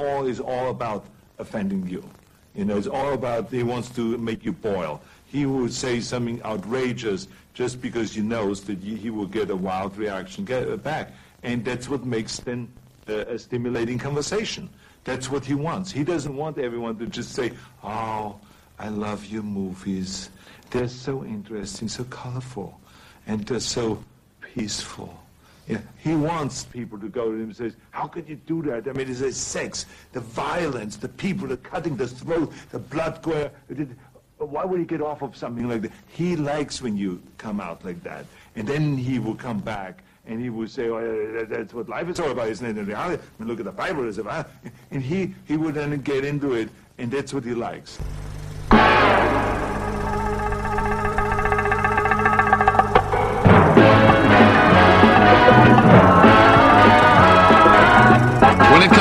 Paul is all about offending you. You know, it's all about he wants to make you boil. He would say something outrageous just because he knows that he, will get a wild reaction back, and that's what makes then uh, a stimulating conversation. That's what he wants. He doesn't want everyone to just say, "Oh, I love your movies. They're so interesting, so colorful, and they're so peaceful." He wants people to go to him and says, how could you do that? I mean, it's the sex, the violence, the people, the cutting the throat, the blood. Why would he get off of something like that? He likes when you come out like that. And then he will come back and he will say, oh, that's what life is all about, isn't it? In reality, I mean, look at the Bible, it's about. And he, he would then get into it, and that's what he likes.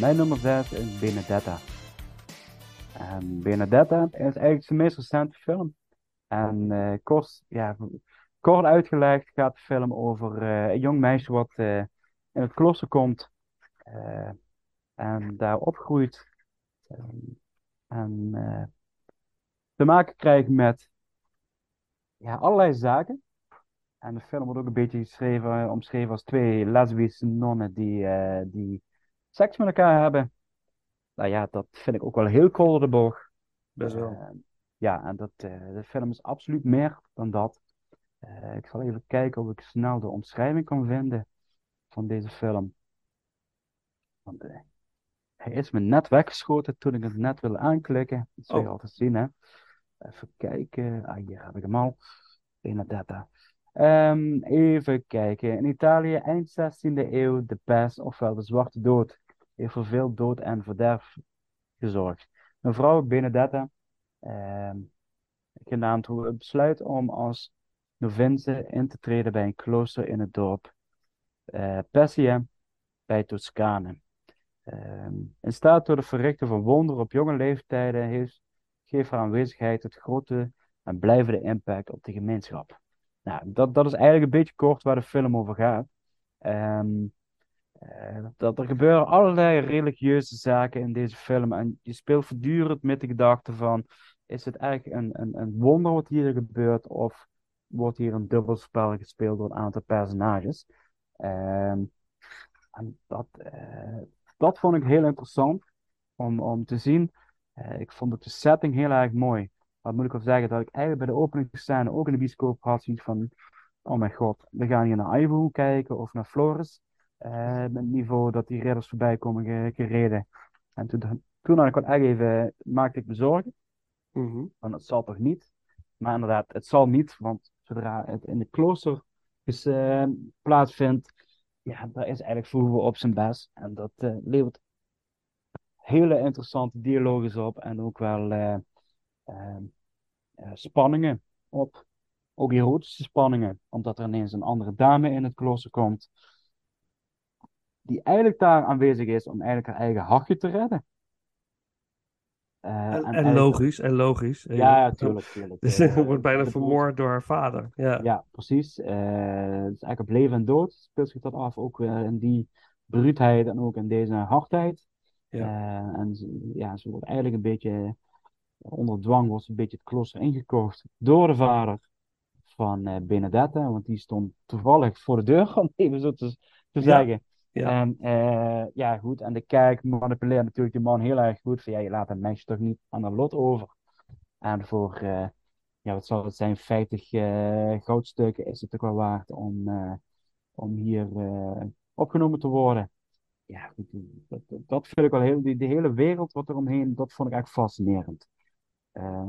Mijn nummer 6 is Benedetta. En Benedetta is eigenlijk zijn meest recente film. En eh, kort, ja, kort uitgelegd gaat de film over eh, een jong meisje wat eh, in het klooster komt en daar opgroeit. Ehm, en te maken krijgt met ja, allerlei zaken. En de film wordt ook een beetje geschreven, omschreven als twee lesbische nonnen die, die seks met elkaar hebben. Nou ja, dat vind ik ook wel heel cool de boog. best wel. Eh, ja, en dat, eh, de film is absoluut meer dan dat. Eh, ik zal even kijken of ik snel de omschrijving kan vinden van deze film. Want eh, hij is me net weggeschoten toen ik het net wilde aanklikken. Dat zul je Oh. altijd zien, hè. Even kijken. Ah, hier heb ik hem al. Benedetta. Ehm, even kijken. In Italië, eind 16e eeuw, de pest, ofwel de zwarte dood, heeft voor veel dood en verderf gezorgd. Mevrouw Benedetta, ehm, genaamd hoe besluit om als novince in te treden bij een klooster in het dorp eh bij Toscane. Ehm, in staat door de verrichten van wonderen op jonge leeftijden heeft, geeft haar aanwezigheid het grote en blijvende impact op de gemeenschap. Nou, dat, dat is eigenlijk een beetje kort waar de film over gaat. Ehm, eh, dat er gebeuren allerlei religieuze zaken in deze film en je speelt voortdurend met de gedachte van, is het eigenlijk een, een, een wonder wat hier gebeurt of wordt hier een dubbelspel gespeeld door een aantal personages? Ehm, en dat, eh, dat vond ik heel interessant om, om te zien. Eh, ik vond ook de setting heel erg mooi. Wat moet ik wel zeggen, dat ik eigenlijk bij de openingsscène ook in de bioscoop had zoiets van, oh mijn god, we gaan hier naar Ivanhoe kijken of naar Flores. Eh, met het niveau dat die ridders voorbij komen ge- gereden. En toen, toen had ik wel echt even, maakte ik me zorgen, Mhm. want het zal toch niet. Maar inderdaad, het zal niet, want zodra het in de klooster dus, eh, plaatsvindt, ja, daar is eigenlijk vroeger op zijn best. En dat eh, levert hele interessante dialogen op en ook wel eh, eh, eh, spanningen op. Ook erotische spanningen, omdat er ineens een andere dame in het klooster komt, die eigenlijk daar aanwezig is om eigenlijk haar eigen hachje te redden. Eh, En, en logisch, en logisch. Ja, tuurlijk, tuurlijk. Dus Eh, ze wordt bijna vermoord door haar vader. Ja. Ja, precies. Eh, het is eigenlijk op leven en dood speelt zich dat af, ook eh, in die bruutheid en ook in deze hardheid. Eh, en ze, ja, ze wordt eigenlijk een beetje onder dwang, wordt ze een beetje het klooster ingekocht door de vader van Benedetta, want die stond toevallig voor de deur, om even zo te, te Ja, zeggen. Ja. En eh, ja, goed, en de kerk manipuleert natuurlijk die man heel erg goed, van ja, je laat een meisje toch niet aan haar lot over. En voor, eh, ja, wat zal het zijn, 50 eh, goudstukken is het toch wel waard om, om hier opgenomen te worden. Ja, goed, dat, dat- vind ik wel heel, die, hele wereld wat er omheen, dat vond ik echt fascinerend. Eh,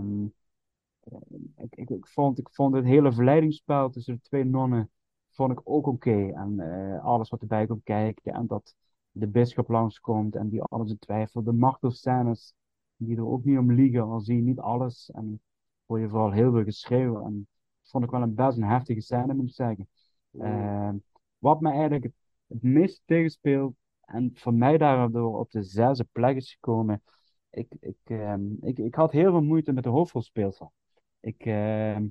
ik, ik, ik vond, ik vond het hele verleidingsspel tussen de twee nonnen vond ik ook oké. En eh, alles wat erbij komt kijken. En dat de bisschop langskomt en die alles in twijfel. De martelscènes die er ook niet om liegen. Al zie je niet alles. En hoor je vooral heel veel geschreeuw. En dat vond ik wel een best een heftige scène, moet ik zeggen. Ehm, wat me eigenlijk het, het meest tegenspeelt. En voor mij daardoor op de zesde plek is gekomen. Ik, ik, ehm, ik, ik had heel veel moeite met de hoofdrolspeelster. Ik, ehm,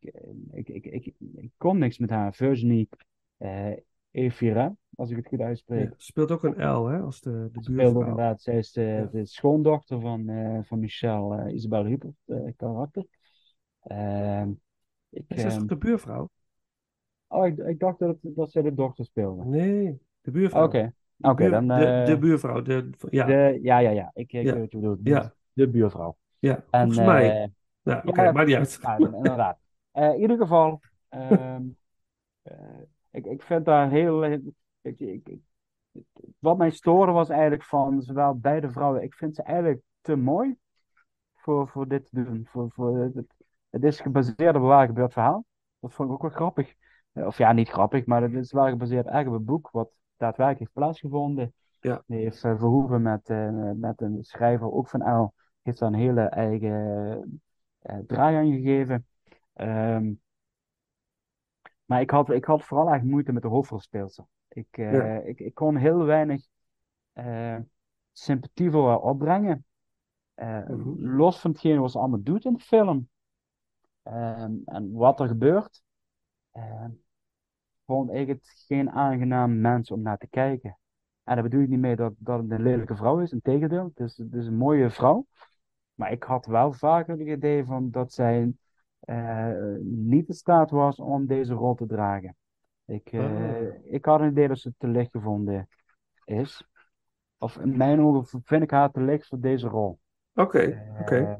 ik, eh, ik, ik, ik, ik kon niks met haar. Virginie eh Efira, als ik het goed uitspreek. Ja, Speelt ook een L, hè, als de, de Speelde ook inderdaad. Zij is de, Ja. de schoondochter van, eh, van Michel eh, Isabel Huppert, eh, karakter. Ehm, ik, Is dat ehm, de buurvrouw? oh, ik, ik dacht dat, dat zij de dochter speelde. Nee, de buurvrouw. Oké, oké, dan. de, de buurvrouw. De, ja, de- ja, ja, ja. Ik, ik Ja. weet wat je bedoelt. Ja. De buurvrouw. ja, En, volgens mij. Ja, oké, maakt niet uit. Inderdaad. Eh, in ieder geval, ehm, eh, ik, ik vind daar heel. Ik, ik, ik- wat mij stoorde was eigenlijk van zowel beide vrouwen. Ik vind ze eigenlijk te mooi voor, voor dit te doen. Voor, voor het, het is gebaseerd op een waar gebeurd verhaal. Dat vond ik ook wel grappig. Eh, Of ja, niet grappig, maar het is waar gebaseerd eigenlijk op een boek wat daadwerkelijk heeft plaatsgevonden. Ja. Die heeft eh, Verhoeven met, eh, met een schrijver, ook van L, heeft daar een hele eigen eh, draai aan gegeven. Ehm, Maar ik had, ik had vooral echt moeite met de hoofdrolspeelster. Ik, eh, Ja. ik, ik kon heel weinig eh, sympathie voor haar opbrengen. Eh, Mhm. Los van hetgeen wat ze allemaal doet in de film. Ehm, en wat er gebeurt. ehm, vond ik het geen aangenaam mens om naar te kijken. En daar bedoel ik niet mee dat, dat het een lelijke vrouw is. Integendeel, het is, het is een mooie vrouw. Maar ik had wel vaker het idee van dat zij niet in staat was om deze rol te dragen. Ik, eh, Ah. ik had een idee dat ze te licht gevonden is. Of in mijn ogen vind ik haar te licht voor deze rol. Oké, oké. Eh,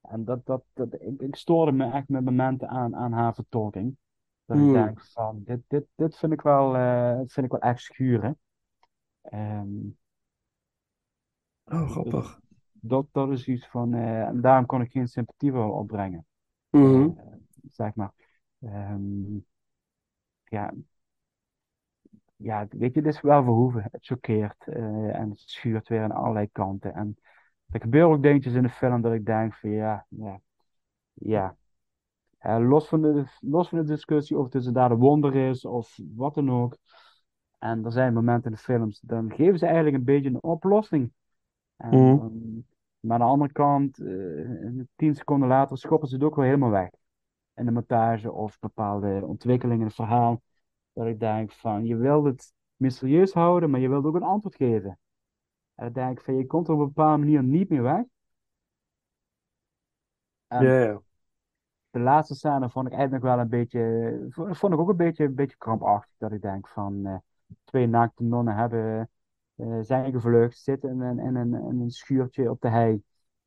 en dat, dat, dat, ik, ik stoorde me echt met momenten aan, aan haar vertolking. Dat ik denk van, dit, dit, dit vind ik wel, eh, vind ik wel echt schuren. Ehm, Oh, grappig. dat, dat is iets van, eh, en daarom kon ik geen sympathie voor opbrengen. Mhm. Eh, zeg maar. Ehm, ja. Ja, weet je, dit is wel verhoeven. Het choqueert eh, en het schuurt weer aan allerlei kanten. En er gebeuren ook dingetjes in de film dat ik denk van ja, ja, ja. Eh, los van de, los van de discussie of het daar de wonder is of wat dan ook. En er zijn momenten in de films, dan geven ze eigenlijk een beetje een oplossing. En Mhm. dan- maar aan de andere kant, eh, tien seconden later schoppen ze het ook weer helemaal weg. In de montage of bepaalde ontwikkelingen in het verhaal. Dat ik denk van, je wilt het mysterieus houden, maar je wilt ook een antwoord geven. En dan denk ik van, je komt er op een bepaalde manier niet meer weg. En de laatste scène vond ik eigenlijk nog wel een beetje, vond ik ook een beetje, een beetje krampachtig. Dat ik denk van, eh, twee naakte nonnen hebben, zijn gevlucht, zitten in een, in een, in een schuurtje op de hei.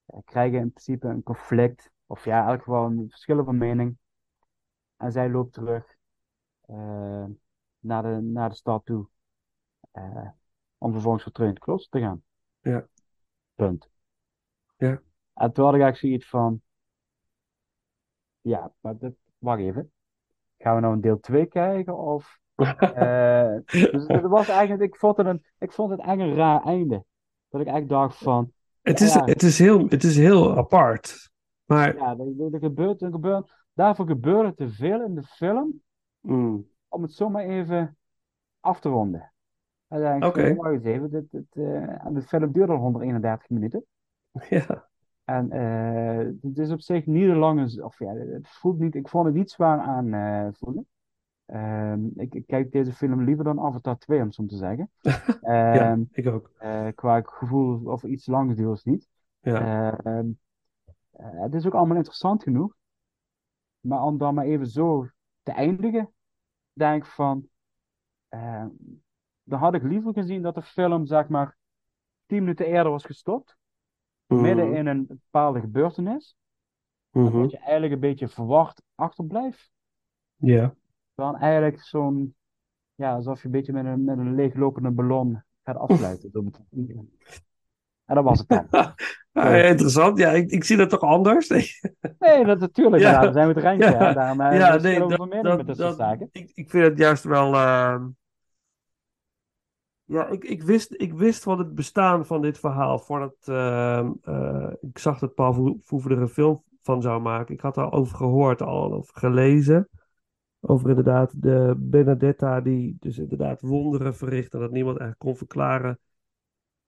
eh, krijgen in principe een conflict, of ja, in elk geval een verschillen van mening. En zij loopt terug eh, naar de, naar de stad toe, eh, om vervolgens weer terug in het klooster te gaan. Ja. Punt. Ja. En toen had ik eigenlijk zoiets van, ja, maar dat, wacht even. Gaan we nou een deel 2 kijken? Of, eh, dus het was eigenlijk, ik vond het, een, ik vond het eigenlijk een raar einde. Dat ik eigenlijk dacht van, Het is, Ja. het is heel, het is heel apart. Maar ja, er, er, gebeurt, er gebeurt, daarvoor gebeurde te veel in de film, mm, om het zomaar even af te ronden. Oké. eens even, dit, dit, en de film duurde al 131 minuten. ja. En eh, het is op zich niet een lange, of ja, het voelt niet, ik vond het niet zwaar aan eh, voelen. Ehm, ik, ik kijk deze film liever dan Avatar 2, om zo te zeggen. Ja, Ehm, ik ook. eh, qua gevoel of iets langer duurt niet. Ja. Ehm, eh, het is ook allemaal interessant genoeg. Maar om dan maar even zo te eindigen, denk ik van, dan had ik liever gezien dat de film, zeg maar, tien minuten eerder was gestopt, midden Mhm, in een bepaalde gebeurtenis. mhm. Dat je eigenlijk een beetje verwacht achterblijft. Ja. Dan eigenlijk zo'n, ja, alsof je een beetje met een, met een leeglopende ballon gaat afsluiten. En dat was het dan. Interessant. Ja, ik, ik zie dat toch anders. Nee, dat natuurlijk. Ja. Ja. zijn we het er eens, Ja. hè. Daarom eh, ja, verschillen nee, we dat, dat, met dat- soort zaken. ik, ik vind het juist wel. ehm, ja, ik, ik, wist, ik wist van het bestaan van dit verhaal voordat eh, ik zag dat Paul Verhoeven er een film van zou maken. Ik had daarover gehoord, al over gelezen. Over inderdaad de Benedetta die dus inderdaad wonderen verricht en dat niemand eigenlijk kon verklaren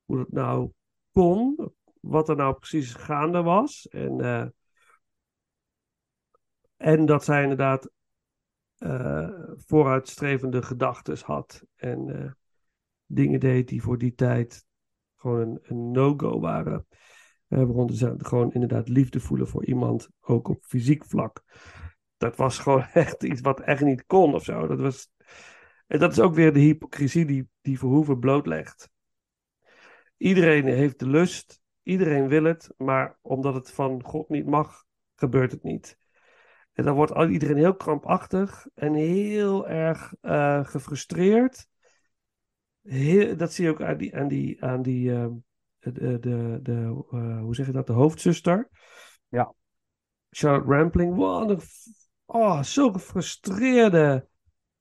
hoe dat nou kon, wat er nou precies gaande was. En, eh, en dat zij inderdaad eh, vooruitstrevende gedachten had en eh, dingen deed die voor die tijd gewoon een, no-go waren. Uh, waaronder ze gewoon inderdaad liefde voelen voor iemand, ook op fysiek vlak. Dat was gewoon echt iets wat echt niet kon of zo. Dat was, en dat is ook weer de hypocrisie die, die Verhoeven blootlegt. Iedereen heeft de lust, iedereen wil het, maar omdat het van God niet mag, gebeurt het niet. En dan wordt al- iedereen heel krampachtig en heel erg eh, gefrustreerd. Heel, dat zie je ook aan die, aan die, aan die ehm, de, de, de, eh, hoe zeg je dat, de hoofdzuster. Ja. Charlotte Rampling, wat een, oh, zo gefrustreerde,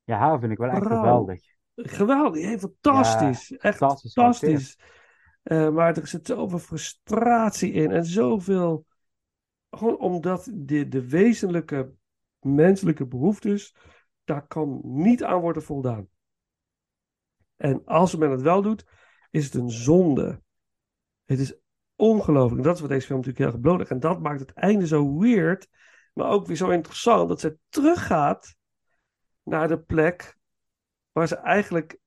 Ja, vind ik wel echt geweldig. geweldig, heel fantastisch, echt fantastisch fantastisch. Eh, maar er zit zoveel frustratie in en zoveel, gewoon omdat de, de wezenlijke menselijke behoeftes daar kan niet aan worden voldaan. En als men het wel doet, is het een zonde. Het is ongelooflijk. En dat is wat deze film natuurlijk heel erg bloot En dat maakt het einde zo weird, maar ook weer zo interessant. Dat ze teruggaat naar de plek waar ze eigenlijk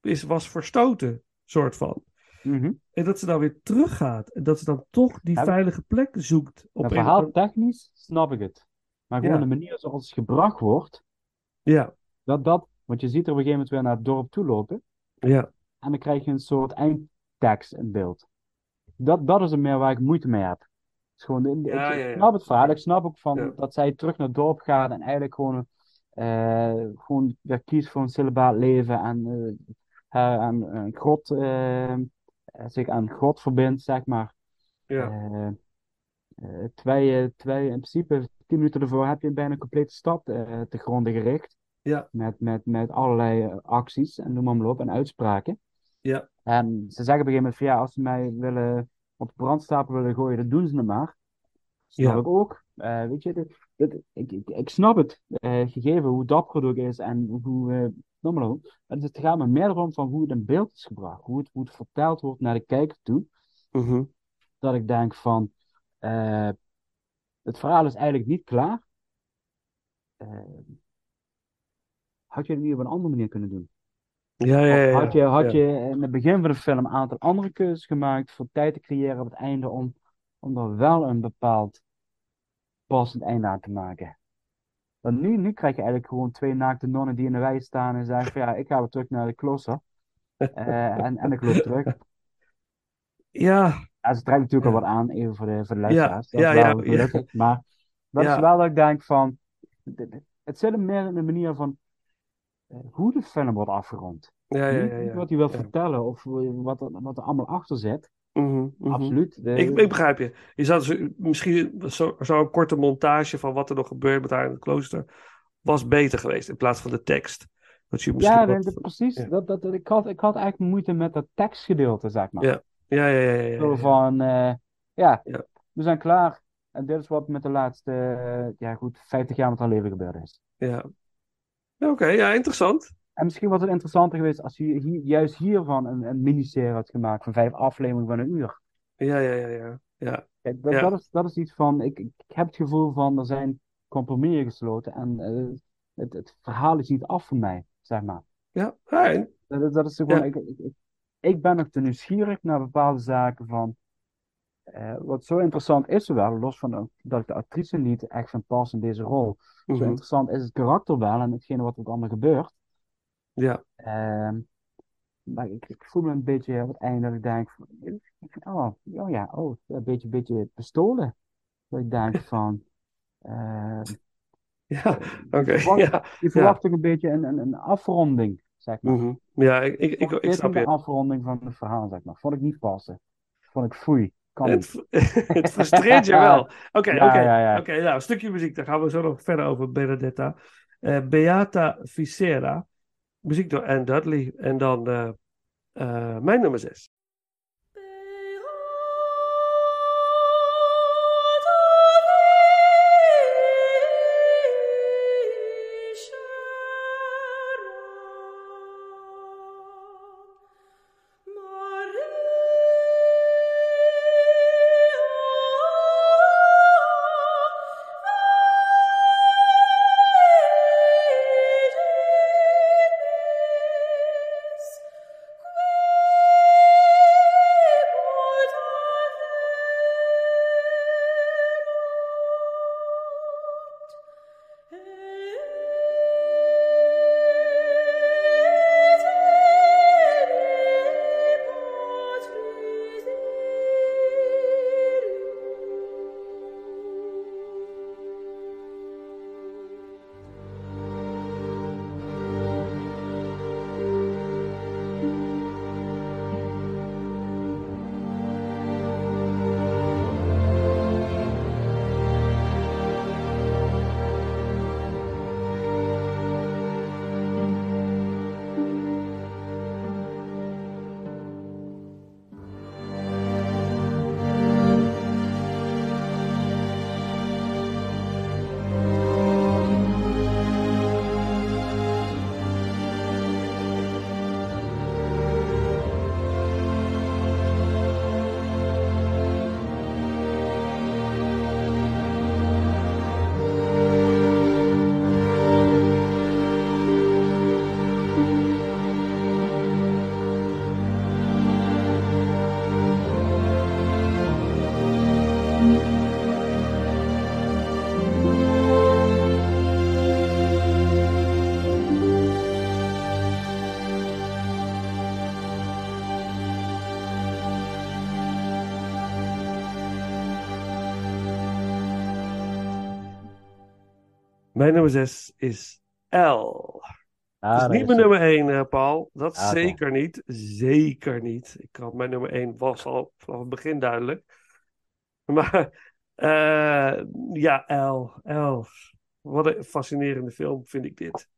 is, was verstoten, soort van. Mhm. En dat ze dan weer teruggaat. En dat ze dan toch die Ja, veilige plek zoekt. Op Nou, een of verhaal technisch snap ik het. Maar gewoon Ja. de manier zoals het gebracht wordt, Ja, dat, dat, want je ziet er op een gegeven moment weer naar het dorp toe lopen. ja, En dan krijg je een soort eindtekst in beeld. Dat, dat is er meer waar ik moeite mee heb. Is gewoon, de- Ja, ik, snap het verhaal. Ik snap ook van dat zij terug naar het dorp gaat en eigenlijk gewoon, eh, gewoon weer kiest voor een celibaat leven en eh, haar aan een God, eh, zich aan God verbindt, zeg maar. ja. Terwijl, je, terwijl je in principe tien minuten ervoor heb je bijna een complete stad te gronden gericht. Ja. Met, met, met allerlei acties en noem maar op en uitspraken. Ja. En ze zeggen op een gegeven moment van ja, als ze mij willen op de brandstapel willen gooien, dan doen ze het maar. Snap Ja. ik ook. Eh, weet je, dit, dit- ik, ik, ik snap het, eh, gegeven hoe dapper het ook is en hoe, eh noem maar op. Het, het gaat me meer erom van hoe het in beeld is gebracht, hoe het, hoe het verteld wordt naar de kijker toe Mhm. dat ik denk van, eh, het verhaal is eigenlijk niet klaar. Eh, had je het niet op een andere manier kunnen doen? Ja, ja, had je, had je in het begin van de film een aantal andere keuzes gemaakt voor tijd te creëren op het einde om, om er wel een bepaald passend einde aan te maken? Want nu, nu krijg je eigenlijk gewoon twee naakte nonnen die in de wei staan en zeggen van ja, ik ga weer terug naar de klooster. Eh, en, en ik loop terug. Ja, Ja, ze trekt natuurlijk al wat aan, even voor de, voor de luisteraars. dat ja, wel ja, ja. gelukkig. Maar dat is wel dat ik denk van... Het, zit hem meer in de manier van hoe de film wordt afgerond. ja, ja, ja. wat hij wil vertellen of wat er, wat er allemaal achter zit. Mhm, mhm. Absoluut. De, Ik, ik begrijp je. Je zou misschien zo- zo'n korte montage van wat er nog gebeurt met haar in het klooster was beter geweest in plaats van de tekst. Dat je ja, wat- dat- precies. ja. Dat, dat, ik, had, ik had eigenlijk moeite met dat tekstgedeelte, zeg maar. Ja, ja, ja, ja, ja, ja, Zo van, eh, ja, we zijn klaar. En dit is wat met de laatste, eh, ja goed, 50 jaar met haar leven gebeurd is. Ja. Oké, ja, interessant. En misschien was het interessanter geweest als je hier, juist hiervan een, een miniserie had gemaakt van vijf afleveringen van een uur. Ja, ja, ja, ja. ja. Kijk, dat, Ja. dat, is, dat is iets van, ik, ik heb het gevoel van, er zijn compromissen gesloten en eh, het, het verhaal is niet af voor mij, zeg maar. Ja, en- Dat, dat is gewoon, Ja. ik, ik, ik ben nog te nieuwsgierig naar bepaalde zaken van, eh, wat zo interessant is wel, los van dat ik de actrice niet echt vind passen in deze rol. Zo mhm. interessant is het karakter wel en hetgene wat er allemaal gebeurt. ja. Ehm, maar ik, ik voel me een beetje op het einde dat ik denk van, oh, oh ja, oh, een beetje, beetje bestolen. Dat ik denk van, ehm, Ja, oké. je verwacht, Ja. ook een beetje een, een, een afronding, zeg maar. mhm. Ja, ik, ik, ik, ik snap je. de afronding van het verhaal, zeg maar. Vond ik niet passen. Vond ik foei. Kan Het, het frustreert je wel. Oké, Ja, oké. ja, ja. Oké, nou, een stukje muziek. Daar gaan we zo nog verder over Benedetta. Eh, Beata Visera. Muziek door Anne Dudley. En dan eh, eh, mijn nummer 6. Mijn nummer 6 is L. Ah, Dat is niet mijn nummer 1, eh, Paul. Dat Ah, zeker niet. Zeker niet. Ik had mijn nummer 1 was al vanaf het begin duidelijk. Maar eh, ja, L. L. Wat een fascinerende film vind ik dit.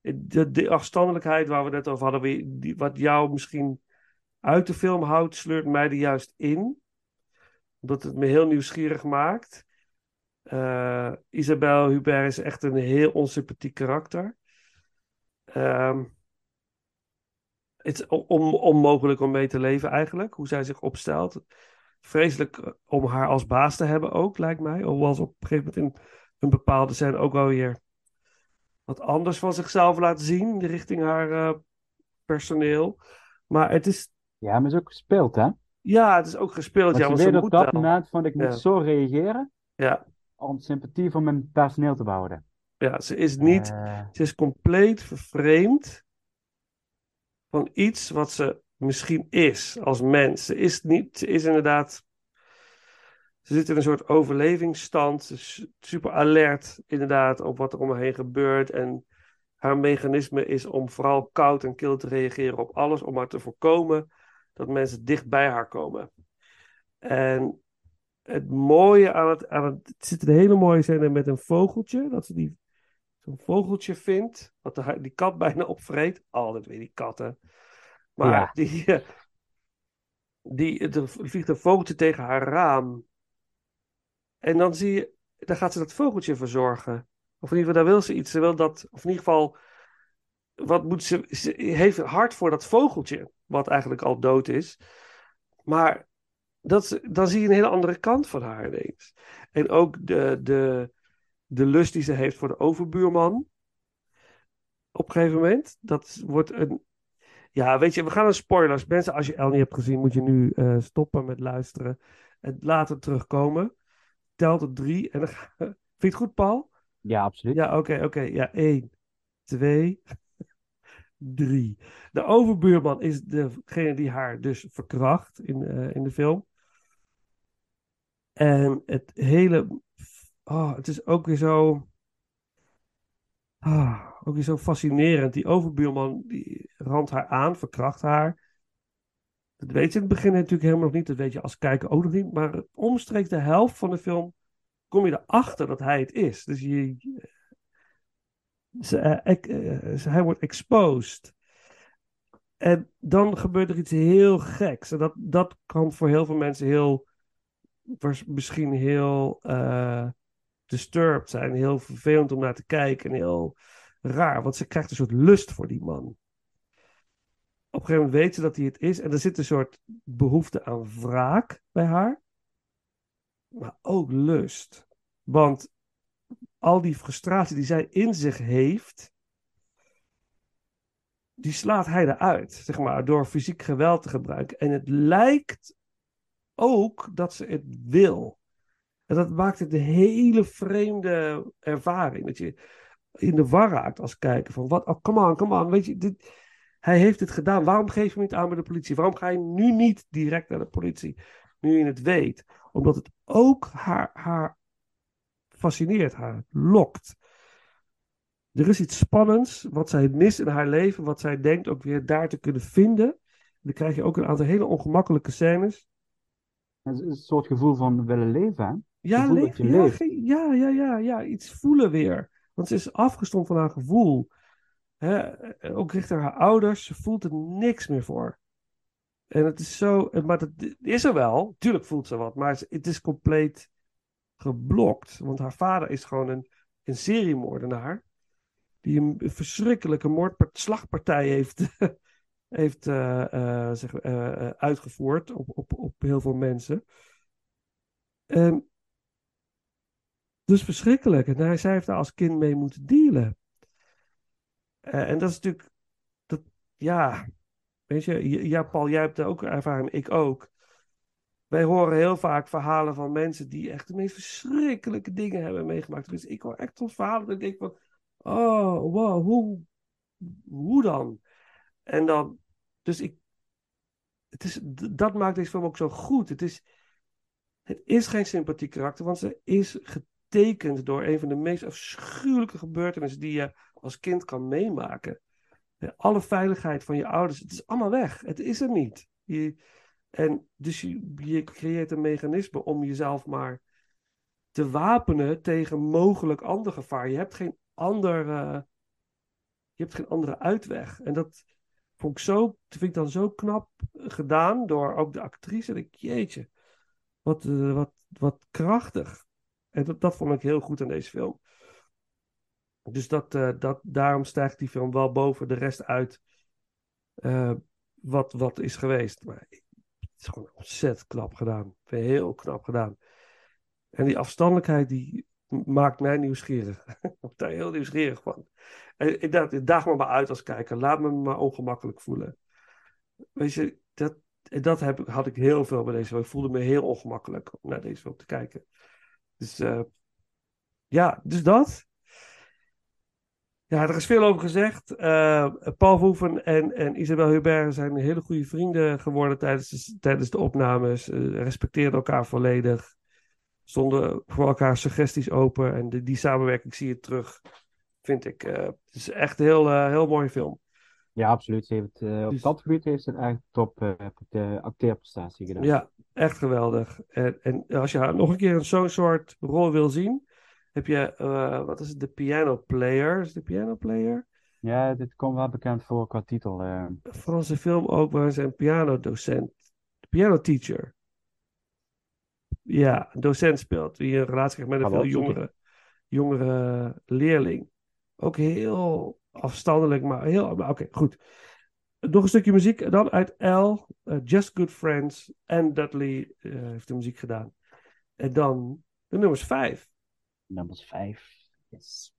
De, de afstandelijkheid waar we het net over hadden, die, wat jou misschien uit de film houdt, sleurt mij er juist in. Omdat het me heel nieuwsgierig maakt. Eh Isabelle Hubert is echt een heel onsympathiek karakter. Ehm, het is on- on- onmogelijk om mee te leven eigenlijk, hoe zij zich opstelt. Vreselijk eh, om haar als baas te hebben ook, lijkt mij. Hoewel ze op een gegeven moment in een bepaalde scène ook wel weer wat anders van zichzelf laat zien richting haar eh, personeel. Maar het is, Ja, maar is ook gespeeld, hè? ja, het is ook gespeeld. Want Ja, want ze dat wel. moment van ik Ja. moet zo reageren Ja, om sympathie voor mijn personeel te behouden. ja, ze is niet, Eh, ze is compleet vervreemd van iets wat ze misschien is als mens. Ze is niet, ze is inderdaad, ze zit in een soort overlevingsstand, ze is super alert inderdaad op wat er om haar heen gebeurt en haar mechanisme is om vooral koud en kil te reageren op alles, om maar te voorkomen dat mensen dicht bij haar komen. En het mooie aan het, aan het, het zit een hele mooie scène met een vogeltje, dat ze die zo'n vogeltje vindt, wat de, die kat bijna opvreet. Altijd weer die katten. Maar Ja. die, eh, die, er vliegt een vogeltje tegen haar raam. En dan zie je, dan gaat ze dat vogeltje verzorgen. Of in ieder geval, daar wil ze iets. Ze wil dat, of in ieder geval, wat moet ze, ze heeft hart voor dat vogeltje, wat eigenlijk al dood is. Maar dat, dan zie je een hele andere kant van haar ineens. En ook de, de, de lust die ze heeft voor de overbuurman. Op een gegeven moment. Dat wordt een. Ja, weet je, we gaan naar spoilers. Mensen, als je El niet hebt gezien, moet je nu eh, stoppen met luisteren. En later terugkomen. Tel tot drie. En dan ga... Vind je het goed, Paul? ja, absoluut. Ja, oké, oké. Ja, één, twee, drie. De overbuurman is degene die haar dus verkracht in, eh, in de film. En het hele. Oh, het is ook weer zo. Ah, ook weer zo fascinerend. Die overbuurman die randt haar aan, verkracht haar. Dat weet je in het begin natuurlijk helemaal nog niet. Dat weet je als kijker ook nog niet. Maar omstreeks de helft van de film kom je erachter dat hij het is. Dus je, eh, eh, ze- hij wordt exposed. En dan gebeurt er iets heel geks. En dat, dat kan voor heel veel mensen heel, was misschien heel eh, disturbed zijn. Heel vervelend om naar te kijken. En heel raar. Want ze krijgt een soort lust voor die man. Op een gegeven moment weet ze dat hij het is. En er zit een soort behoefte aan wraak bij haar. Maar ook lust. Want al die frustratie die zij in zich heeft, die slaat hij eruit, zeg maar, door fysiek geweld te gebruiken. En het lijkt ook dat ze het wil. En dat maakt het een hele vreemde ervaring. Dat je in de war raakt als kijker van, wat, oh, come on, come on, weet je, dit, hij heeft het gedaan. Waarom geef je hem niet aan bij de politie? Waarom ga je nu niet direct naar de politie? Nu je het weet. Omdat het ook haar, haar fascineert, haar lokt. Er is iets spannends wat zij mist in haar leven, wat zij denkt ook weer daar te kunnen vinden. Dan krijg je ook een aantal hele ongemakkelijke scènes. Het is een soort gevoel van willen leven, hè? Ja, leven, ja, ja, ja, ja, ja, iets voelen weer. Want ze is afgestomd van haar gevoel. Hè, ook richting haar ouders, ze voelt er niks meer voor. En het is zo, maar dat is er wel, tuurlijk voelt ze wat, maar het is compleet geblokt. Want haar vader is gewoon een, een seriemoordenaar. Die een verschrikkelijke moordpart- slagpartij heeft, heeft eh, eh, zeg, eh, uitgevoerd op, op, op heel veel mensen. Ehm, dus verschrikkelijk. En hij, zij heeft daar als kind mee moeten dealen. En dat is natuurlijk, dat, ja, weet je, ja, Paul, jij hebt er ook ervaring, ik ook. Wij horen heel vaak verhalen van mensen die echt de meest verschrikkelijke dingen hebben meegemaakt. Dus ik hoor echt soms verhalen dat ik denk van, oh, wow, hoe, hoe dan? En dan, dus ik, het is, dat maakt deze film ook zo goed. Het is, het is geen sympathiek karakter, want ze is getekend door een van de meest afschuwelijke gebeurtenissen die je als kind kan meemaken. Eh, Alle veiligheid van je ouders, het is allemaal weg. Het is er niet. Je, en dus je, je creëert een mechanisme om jezelf maar te wapenen tegen mogelijk ander gevaar. Je hebt geen ander, eh, je hebt geen andere uitweg. En dat vond ik zo, vind ik dan zo knap gedaan door ook de actrice. Dat ik, jeetje, wat, eh, wat, wat krachtig. En dat, dat vond ik heel goed aan deze film. Dus dat, eh, dat, daarom stijgt die film wel boven de rest uit eh, wat, wat is geweest. Maar het is gewoon ontzettend knap gedaan. Heel knap gedaan. En die afstandelijkheid die maakt mij nieuwsgierig. Ik word daar heel nieuwsgierig van. En ik daag me maar uit als kijker. Laat me maar ongemakkelijk voelen. Weet je, dat, dat heb, had ik heel veel bij deze film. Ik voelde me heel ongemakkelijk om naar deze film te kijken. Dus eh, ja, dus dat. Ja, er is veel over gezegd. Eh, Paul Verhoeven en, en Isabel Hubert zijn hele goede vrienden geworden tijdens de, tijdens de opnames. Eh, respecteerden elkaar volledig. Stonden voor elkaar suggesties open. En de, die samenwerking zie je terug, vind ik. Eh, het is echt een heel, eh, heel mooie film. Ja, absoluut. Ze heeft, eh, op Dus- dat gebied heeft ze een echt top acteerprestatie gedaan. Ja, echt geweldig. En, en als je haar nog een keer in zo'n soort rol wil zien, heb je, wat is het, de piano player? Is de piano player? Ja, dit komt wel bekend voor qua titel. Een Franse film ook waar ze een pianodocent, piano teacher. Ja, een docent speelt, die een relatie heeft met een veel jongere, jongere leerling. Ook heel afstandelijk, maar heel. maar Oké, goed. Nog een stukje muziek. Dan uit L, eh, Just Good Friends en Dudley eh, heeft de muziek gedaan. En dan de nummers vijf. Nummers 5. Yes.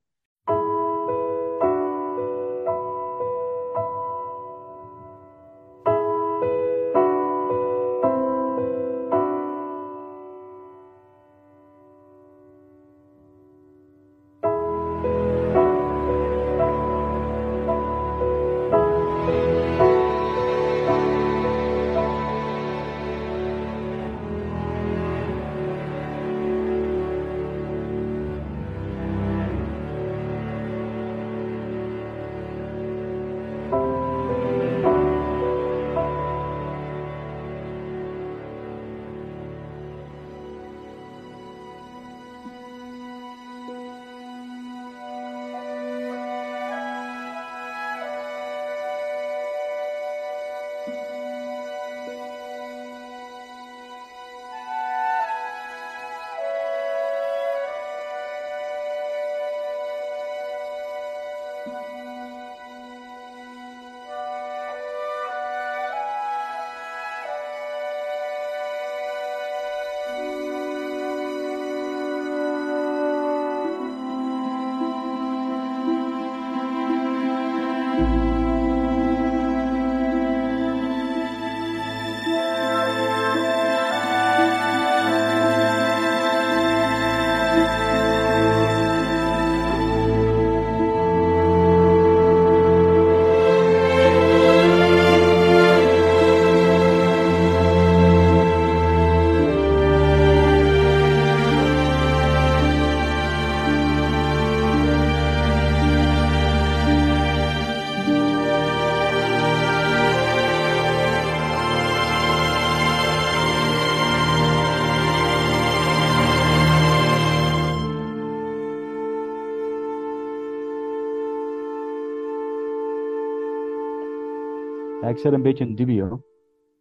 Ja, ik zit een beetje in dubio.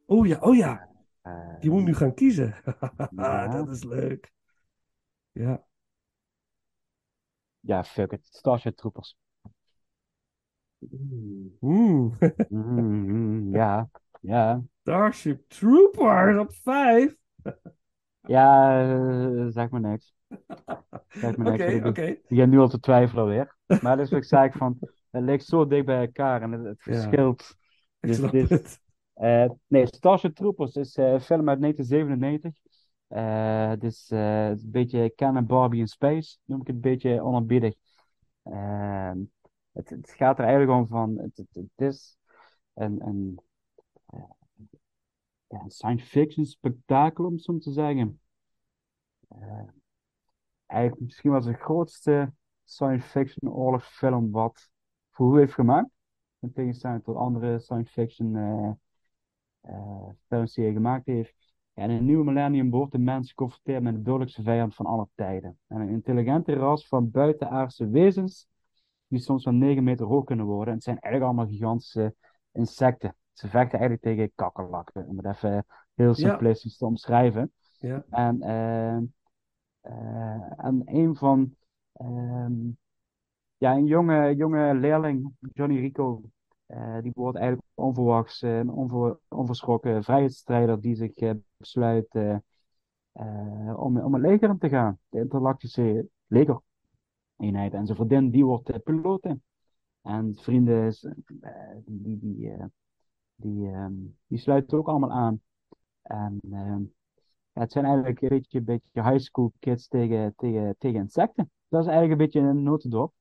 Oh ja, oh ja. Eh, Je moet nu gaan kiezen. Ja. Dat is leuk. Ja. Ja, fuck it. Starship Troopers. Hmm. Mhm, ja, ja. Starship Troopers op vijf. Ja, eh, zeg maar niks. Zeg maar Oké, niks. Ik- oké. Ik begin nu al te twijfelen weer. Maar dat is wat ik zei van, het ligt zo dicht bij elkaar en het, verschilt. Dus. Eh, nee, Starship Troopers is eh, een film uit 1997. Eh, het, is, eh, het is een beetje Ken en Barbie in Space, noem ik het een beetje onerbiedig. Ehm, het, het gaat er eigenlijk om van, het, het, het is een, een, ja, een science fiction spektakel, om het zo te zeggen. Eigenlijk misschien wel de grootste science fiction oorlogsfilm wat Verhoeven heeft gemaakt. In tegenstelling tot andere science fiction eh, eh, films die hij gemaakt heeft. Ja, in een nieuwe millennium wordt de mens geconfronteerd met de dodelijkste vijand van alle tijden. En een intelligente ras van buitenaardse wezens die soms wel 9 meter hoog kunnen worden. En het zijn eigenlijk allemaal gigantische insecten. Ze vechten eigenlijk tegen kakkerlakken, om het even heel simplistisch te omschrijven. Ja. En, eh, en een van, ehm, ja, een jonge, jonge leerling, Johnny Rico, eh, die wordt eigenlijk onverwachts een onver, onverschrokken vrijheidsstrijder die zich besluit om, om het leger in te gaan. De interlactische legereenheid. En zijn vriendin, die wordt piloot. En vrienden, die, die, die, die, ehm, die sluiten ook allemaal aan. En ehm, het zijn eigenlijk een beetje, beetje high school kids tegen, tegen, tegen insecten. Dat is eigenlijk een beetje een notendop.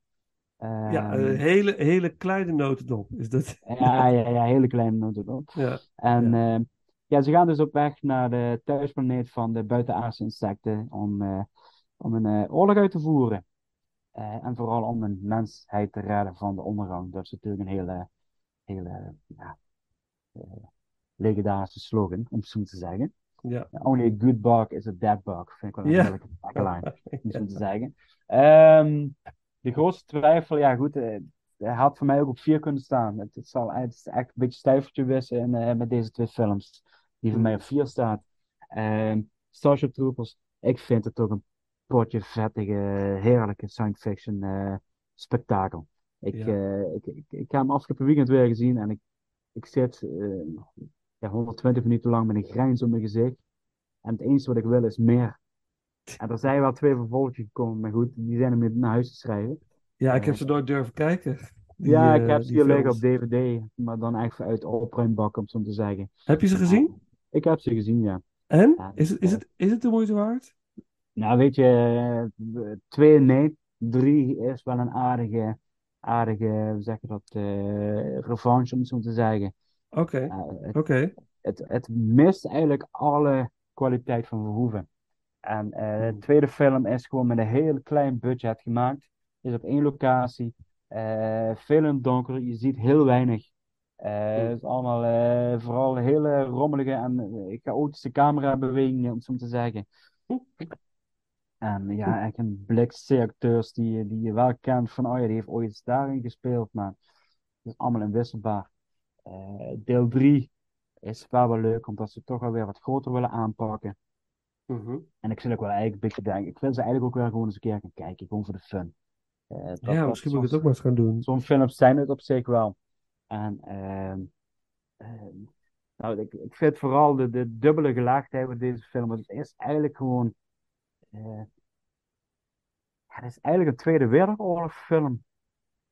Ja, Ehm, een hele, hele kleine notendop is dat. ja, ja, ja, hele kleine notendop. Ja, En ja. ja. ja, ze gaan dus op weg naar de thuisplaneet van de buitenaardse insecten om, eh, om een eh, oorlog uit te voeren. Eh, en vooral om een mensheid te redden van de ondergang. Dat is natuurlijk een hele, hele ja, eh, legendarische slogan, om het zo te zeggen. Ja. Only a good bug is a dead bug. Vind ik wel een Ja. tagline, om zo te zeggen. Ehm, de grootste twijfel, ja goed, eh, hij had voor mij ook op vier kunnen staan. Het, het, zal, het is echt een beetje stijvertje wissen eh, met deze twee films, die voor Mm. mij op vier staat. Ehm Starship Troopers, ik vind het toch een potje vettige, heerlijke science fiction eh, spektakel. Ik, Ja. ik, ik, ik heb hem afgelopen weekend weer gezien en ik, ik zit eh, ja, 120 minuten lang met een grijns op mijn gezicht. En het enige wat ik wil is meer. En er zijn wel twee vervolgjes gekomen, maar goed, die zijn hem naar huis te schrijven. Ja, ik heb ze nooit durven kijken. Die, ja, ik eh, heb ze hier liggen op. DVD, maar dan echt uit de opruimbak, om zo te zeggen. Heb je ze gezien? Ik heb ze gezien, ja. En? Ja, Is het, is het, is het de moeite waard? Nou, weet je, eh, twee nee, drie is wel een aardige, aardige, hoe zeg je dat, eh revanche, om het zo te zeggen. Oké, oké. het, het mist eigenlijk alle kwaliteit van Verhoeven. En eh, de tweede film is gewoon met een heel klein budget gemaakt. Is op één locatie. eh, veel in het donker. Je ziet heel weinig. Eh, het is allemaal vooral hele rommelige en chaotische camerabewegingen, om het zo te zeggen. En ja, echt een blik C-acteurs die, je- die je wel kent van, oh ja, die heeft ooit daarin gespeeld, maar het is allemaal inwisselbaar. Eh, deel 3 is wel wel leuk, omdat ze toch alweer wat groter willen aanpakken. Mhm. En ik zit ook wel eigenlijk ik wil ze eigenlijk ook wel gewoon eens een keer gaan kijken, gewoon voor de fun. Eh, dat- Ja, dat misschien moet ik het ook maar eens gaan doen. Zo'n films zijn het op zich wel. En ehm, ehm, nou, ik, ik vind vooral de, de dubbele gelaagdheid van deze film, het is eigenlijk gewoon, eh, het is eigenlijk een Tweede Wereldoorlog-film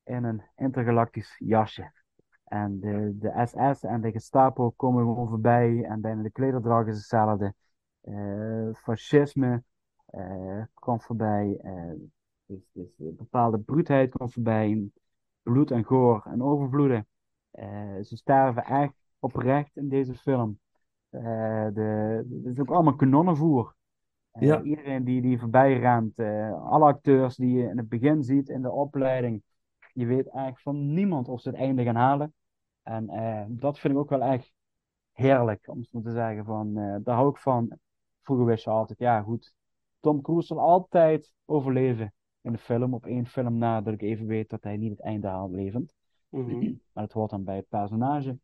in een intergalactisch jasje. En de, de SS en de Gestapo komen gewoon voorbij en bijna de klederdracht is hetzelfde. Eh, fascisme eh, komt voorbij. eh, dus, dus een bepaalde bruutheid komt voorbij. Bloed en goor en overvloeden. Ze sterven echt oprecht in deze film. De, het is ook allemaal kanonnenvoer. Ja. Iedereen die, die voorbij rent, eh, alle acteurs die je in het begin ziet in de opleiding, je weet eigenlijk van niemand of ze het einde gaan halen. En dat vind ik ook wel echt heerlijk, om zo te zeggen. Van, daar hou ik van. Vroeger wist je altijd, ja goed, Tom Cruise zal altijd overleven in de film. Op één film na dat ik even weet dat hij niet het einde haalt levend. Mhm. Maar dat hoort dan bij het personage.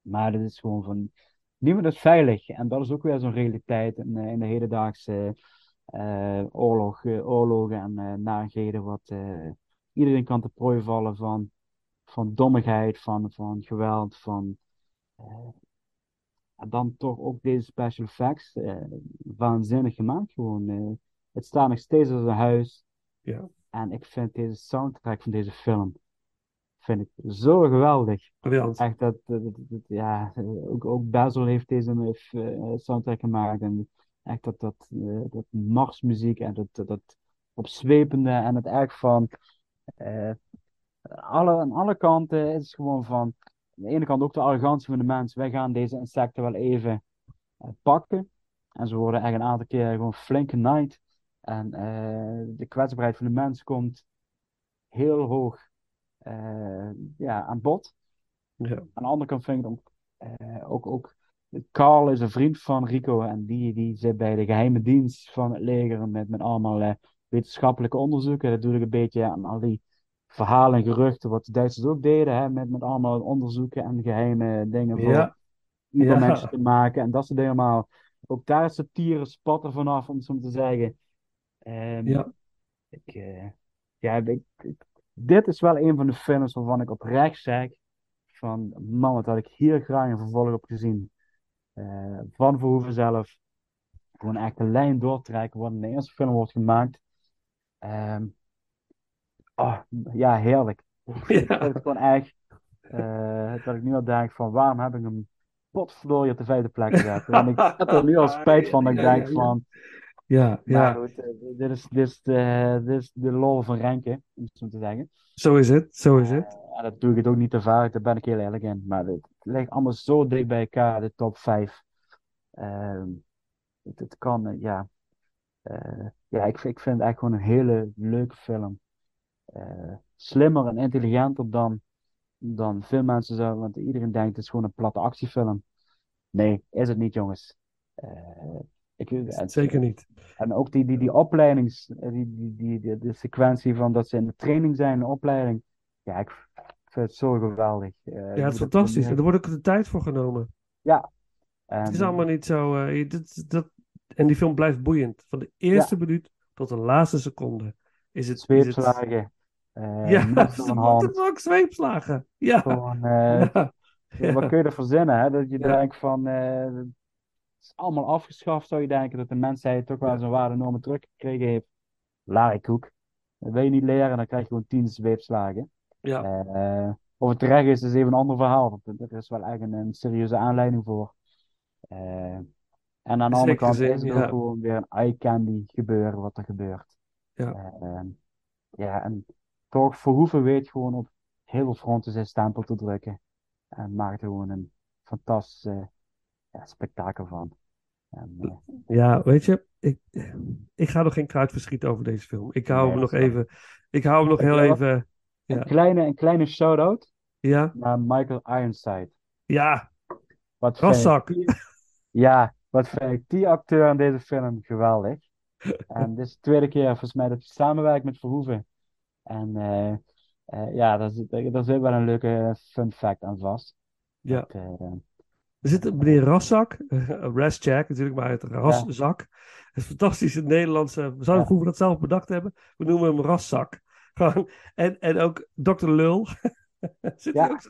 Maar dit is gewoon van. Niemand is veilig. En dat is ook weer zo'n realiteit in, eh, in de hedendaagse eh, oorlog, eh, oorlogen en narigheden. Wat eh, iedereen kan te prooi vallen van, van dommigheid, van, van geweld, van. En dan toch ook deze special effects. eh, waanzinnig gemaakt gewoon. eh. het staat nog steeds als een huis. Ja. En ik vind deze soundtrack van deze film vind ik zo geweldig. Echt dat, dat, dat- dat- ja, ook, ook Basil heeft deze eh, soundtrack gemaakt. En echt dat, dat, dat marsmuziek en dat, dat, opzwepende en het echt van eh, alle, aan alle kanten is het gewoon van de ene kant ook de arrogantie van de mens. Wij gaan deze insecten wel even eh, pakken. En ze worden echt een aantal keer gewoon flink genaaid. En eh, de kwetsbaarheid van de mens komt heel hoog eh, ja, aan bod. Ja. Aan de andere kant vind ik ook, ook, ook Carl is een vriend van Rico en die, die zit bij de geheime dienst van het leger met, met allemaal wetenschappelijke onderzoeken. Dat doe ik een beetje aan al die verhalen en geruchten wat de Duitsers ook deden, hè, met, met allemaal onderzoeken en geheime dingen voor Ja. über Ja. mensen te maken en dat soort dingen. Maar ook daar is satire spat er vanaf, om het zo te zeggen. Ehm, Ja. ik, eh, ja, ik, ik- dit is wel een van de films waarvan ik oprecht zeg van, man, wat had ik hier graag een vervolg op gezien. Eh, van Verhoeven zelf. Gewoon echt een lijn doortrekken, wat in de eerste film wordt gemaakt. Ehm, oh, ja, heerlijk. Ja. het gewoon echt, eh, dat ik nu al denk van, waarom heb ik hem potverdorie op de vijfde plek gezet? En ik heb er nu al spijt van, dat ik denk van, Ja, ja, goed, eh, dit is, dit, is de, dit is de lol van Renke, om het zo te zeggen. zo is het. Zo is het. En dat doe ik het ook niet te vaak, daar ben ik heel eerlijk in. Maar het ligt allemaal zo dicht bij elkaar, de top 5. Ehm het, kan, eh, ja. Eh, ja, ik, ik vind het echt gewoon een hele leuke film. Eh, slimmer en intelligenter dan, dan veel mensen zouden, want iedereen denkt het is gewoon een platte actiefilm. Nee, is het niet, jongens. Eh, ik, Zeker niet. en ook die, die, die opleidings, eh, die, die, die, die, de sequentie van dat ze in de training zijn, de opleiding. Ja, ik vind het zo geweldig. Ja, het is fantastisch. En er wordt ook de tijd voor genomen. En, Het is allemaal niet zo. dit, dat, en die film blijft boeiend. Van de eerste minuut tot de laatste seconde is het. is het zweepslagen. Eh ja, the hand. fuck, zweepslagen. Ja. Gewoon, eh, ja. Wat kun je er verzinnen, hè? Dat je Ja. denkt van, eh, het is allemaal afgeschaft, zou je denken, dat de mensheid toch wel zijn waarde enorme teruggekregen heeft. Larikoek. Dat wil je niet leren, dan krijg je gewoon tien zweepslagen. Ja. Of het terecht is, is even een ander verhaal. want Er is wel echt een, een serieuze aanleiding voor. En aan de andere kant gezien, is het ook gewoon weer een eye candy gebeuren wat er gebeurt. Ja. Ja, en toch, Verhoeven weet gewoon op heel veel fronten zijn stempel te drukken. En maakt er gewoon een fantastische ja, spektakel van. En, eh, Ja, weet je, ik, ik ga nog geen kruid verschieten over deze film. Ik hou Nee, hem nog even. Ik hou hem nog Ik heel even. Ja. een, kleine, een kleine shout-out Ja, naar Michael Ironside. ja, Wat die- Ja, wat vind ik die acteur in deze film geweldig. En dit is de tweede keer volgens mij dat hij samenwerkt met Verhoeven. En eh, eh, ja, daar zit, daar zit wel een leuke fun fact aan vast. ja. Dat, eh, Er zit een meneer Rasszak, Rascheck natuurlijk, maar het Rasszak. Het is fantastisch in het Nederlands. eh, We zouden Ja. dat zelf bedacht hebben. We noemen hem Rasszak. Gewoon. En, en ook Dr. Lul. zit Ja. ook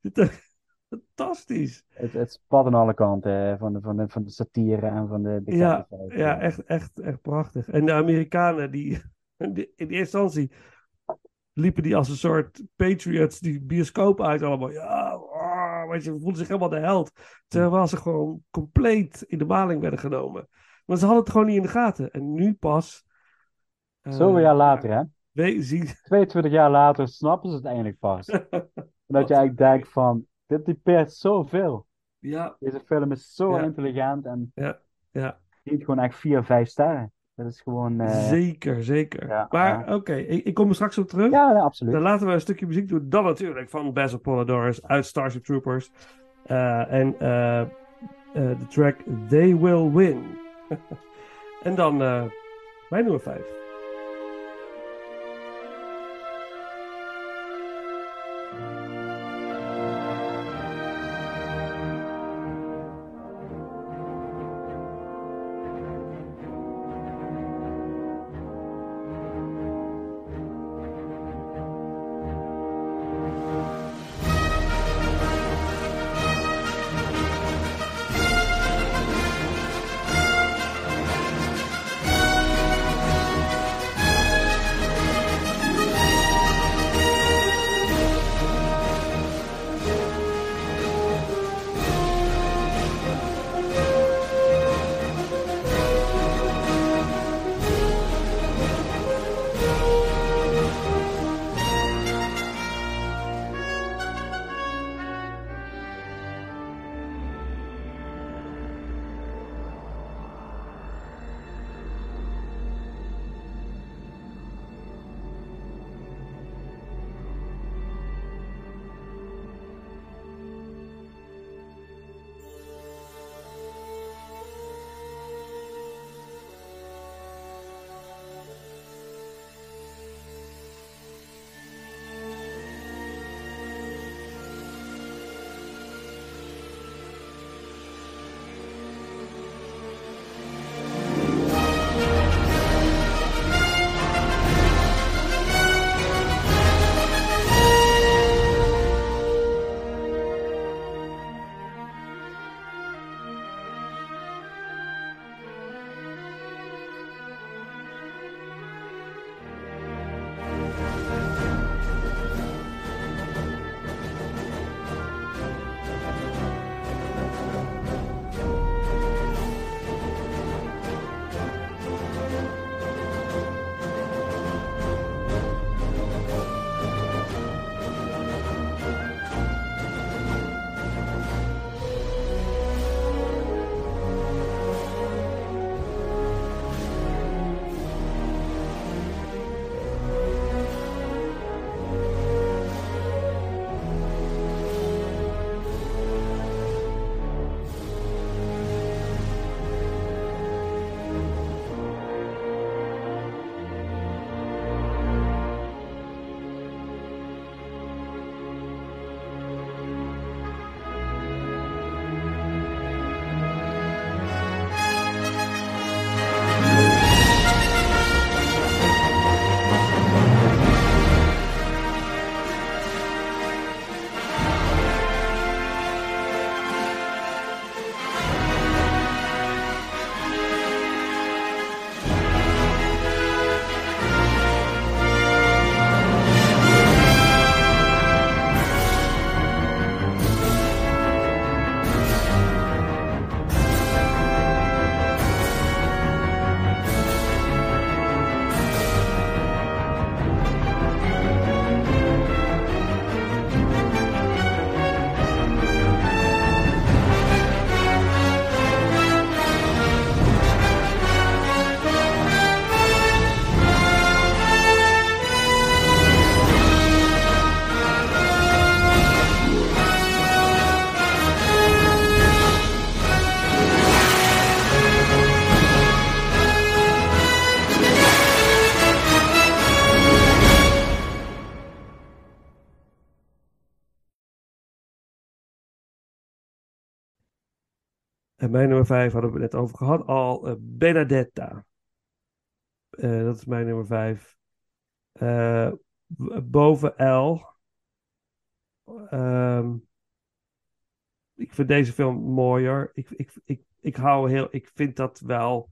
zit er- Fantastisch. het, het spat aan alle kanten eh, van de, van de, van de satire en van de, de Ja. Ja, Eh, echt, echt, echt prachtig. En de Amerikanen, die, die- in eerste instantie liepen die als een soort patriots die bioscoop uit allemaal. Ja, ah, weet je, voelden zich helemaal de held. Terwijl ze gewoon compleet in de maling werden genomen. Maar ze hadden het gewoon niet in de gaten. En nu pas... eh, Zoveel jaar later, hè? zien... 22 jaar later snappen ze het eindelijk pas. Dat je eigenlijk denkt van, dit typeert zoveel. ja, Deze film is zo Ja. intelligent en ja, geeft gewoon echt 4, 5 sterren. Dat is gewoon... eh, zeker, zeker. ja, maar oké, ik, ik kom er straks op terug. Ja, absoluut. Dan laten we een stukje muziek doen. Dan natuurlijk van Basil Polidorus uit Starship Troopers. Eh, en eh, de track They Will Win. en dan mijn nummer 5. Mijn nummer vijf hadden we net over gehad al. eh, Benedetta. Eh, dat is mijn nummer vijf. Eh, b- boven L. Ehm, ik vind deze film mooier. Ik, ik, ik, ik hou heel. Ik vind dat wel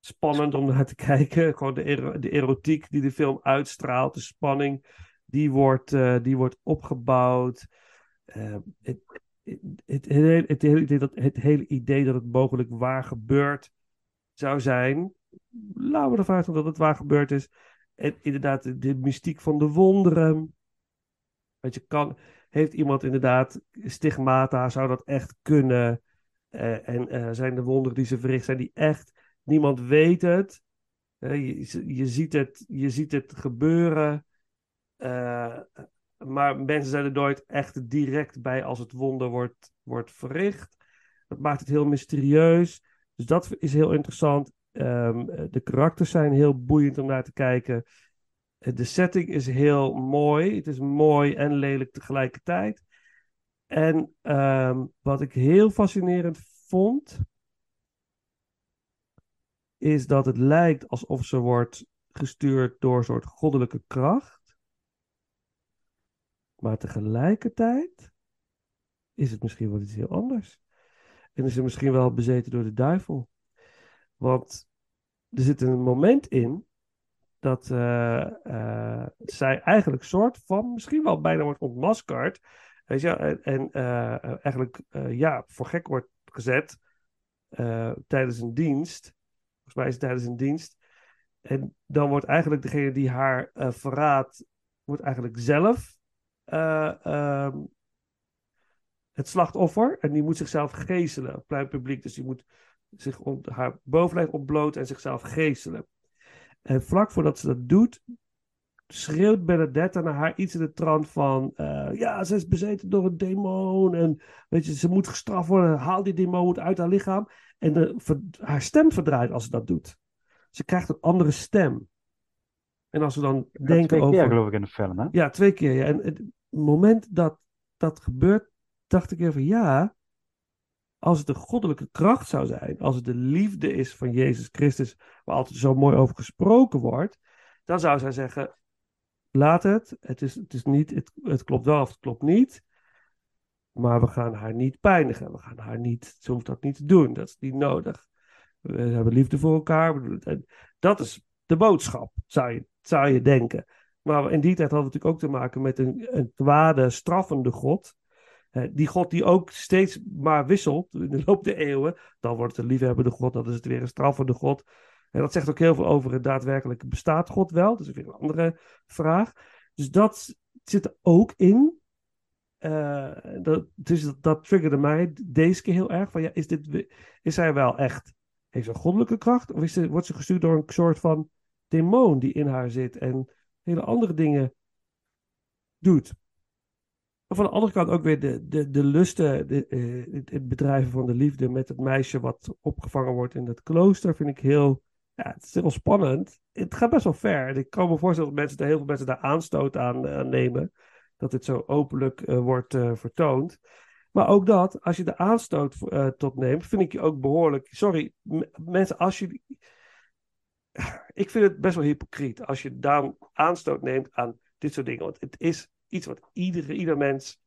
spannend om naar te kijken. Gewoon de, de erotiek die de film uitstraalt, de spanning, die wordt, die wordt opgebouwd. Eh, het, het, hele, het, idee dat, het hele idee dat het mogelijk waar gebeurd zou zijn. Laten we ervan uitgaan dat het waar gebeurd is. En inderdaad, de, de mystiek van de wonderen. Weet je, kan, heeft iemand inderdaad stigmata? Zou dat echt kunnen? Eh, en eh, zijn de wonderen die ze verricht, zijn die echt? Niemand weet het. Eh, je, je, ziet het je ziet het gebeuren. Maar mensen zijn er nooit echt direct bij als het wonder wordt, wordt verricht. Dat maakt het heel mysterieus. Dus dat is heel interessant. Ehm, de karakters zijn heel boeiend om naar te kijken. De setting is heel mooi. Het is mooi en lelijk tegelijkertijd. En ehm, wat ik heel fascinerend vond, is dat het lijkt alsof ze wordt gestuurd door een soort goddelijke kracht. Maar tegelijkertijd is het misschien wel iets heel anders. En is ze misschien wel bezeten door de duivel. Want er zit een moment in dat eh, eh, zij eigenlijk soort van, misschien wel bijna wordt ontmaskerd. Weet je, en, en eh, eigenlijk ja, voor gek wordt gezet tijdens een dienst. Volgens mij is het tijdens een dienst. En dan wordt eigenlijk degene die haar verraadt, wordt eigenlijk zelf eh, ehm, het slachtoffer. En die moet zichzelf geeselen, op plein publiek. Dus die moet zich ont- haar bovenlijf ontbloot en zichzelf geeselen. En vlak voordat ze dat doet, schreeuwt Benedetta naar haar iets in de trant van... eh, ja, ze is bezeten door een demon en weet je, ze moet gestraft worden. Haal die demon uit haar lichaam. En de, ver- haar stem verdraait als ze dat doet. Ze krijgt een andere stem. En als we dan denken twee over... keer geloof ik in de film, hè? Ja, twee keer. Ja. En het moment dat dat gebeurt, dacht ik even, ja, als het een goddelijke kracht zou zijn, als het de liefde is van Jezus Christus, waar altijd zo mooi over gesproken wordt, dan zou zij zeggen, laat het, het, is, het, is niet, het, het klopt wel of het klopt niet, maar we gaan haar niet pijnigen, we gaan haar niet, ze hoeft dat niet te doen, dat is niet nodig. We hebben liefde voor elkaar, dat is de boodschap, zou je, zou je denken. Maar in die tijd hadden we natuurlijk ook te maken met een, een kwade, straffende God. Die God die ook steeds maar wisselt in de loop der eeuwen. Dan wordt het een liefhebbende God, dan is het weer een straffende God. En dat zegt ook heel veel over het daadwerkelijke bestaat God wel. Dat is weer een andere vraag. Dus dat zit er ook in. Eh, dat, dus dat, triggerde mij deze keer heel erg. Van, ja, is, dit, is hij wel echt, heeft ze een goddelijke kracht? Of is ze, wordt ze gestuurd door een soort van demon die in haar zit en hele andere dingen doet? Van de andere kant ook weer de, de, de lusten, de, eh, het, bedrijven van de liefde met het meisje wat opgevangen wordt in het klooster, vind ik heel, ja, het is spannend. Het gaat best wel ver. Ik kan me voorstellen dat mensen, heel veel mensen daar aanstoot aan, nemen. Dat dit zo openlijk eh, wordt eh, vertoond. Maar ook dat, als je de aanstoot tot neemt, vind ik je ook behoorlijk. Sorry, mensen, als je. Ik vind het best wel hypocriet als je dan aanstoot neemt aan dit soort dingen. Want het is iets wat iedere, ieder mens.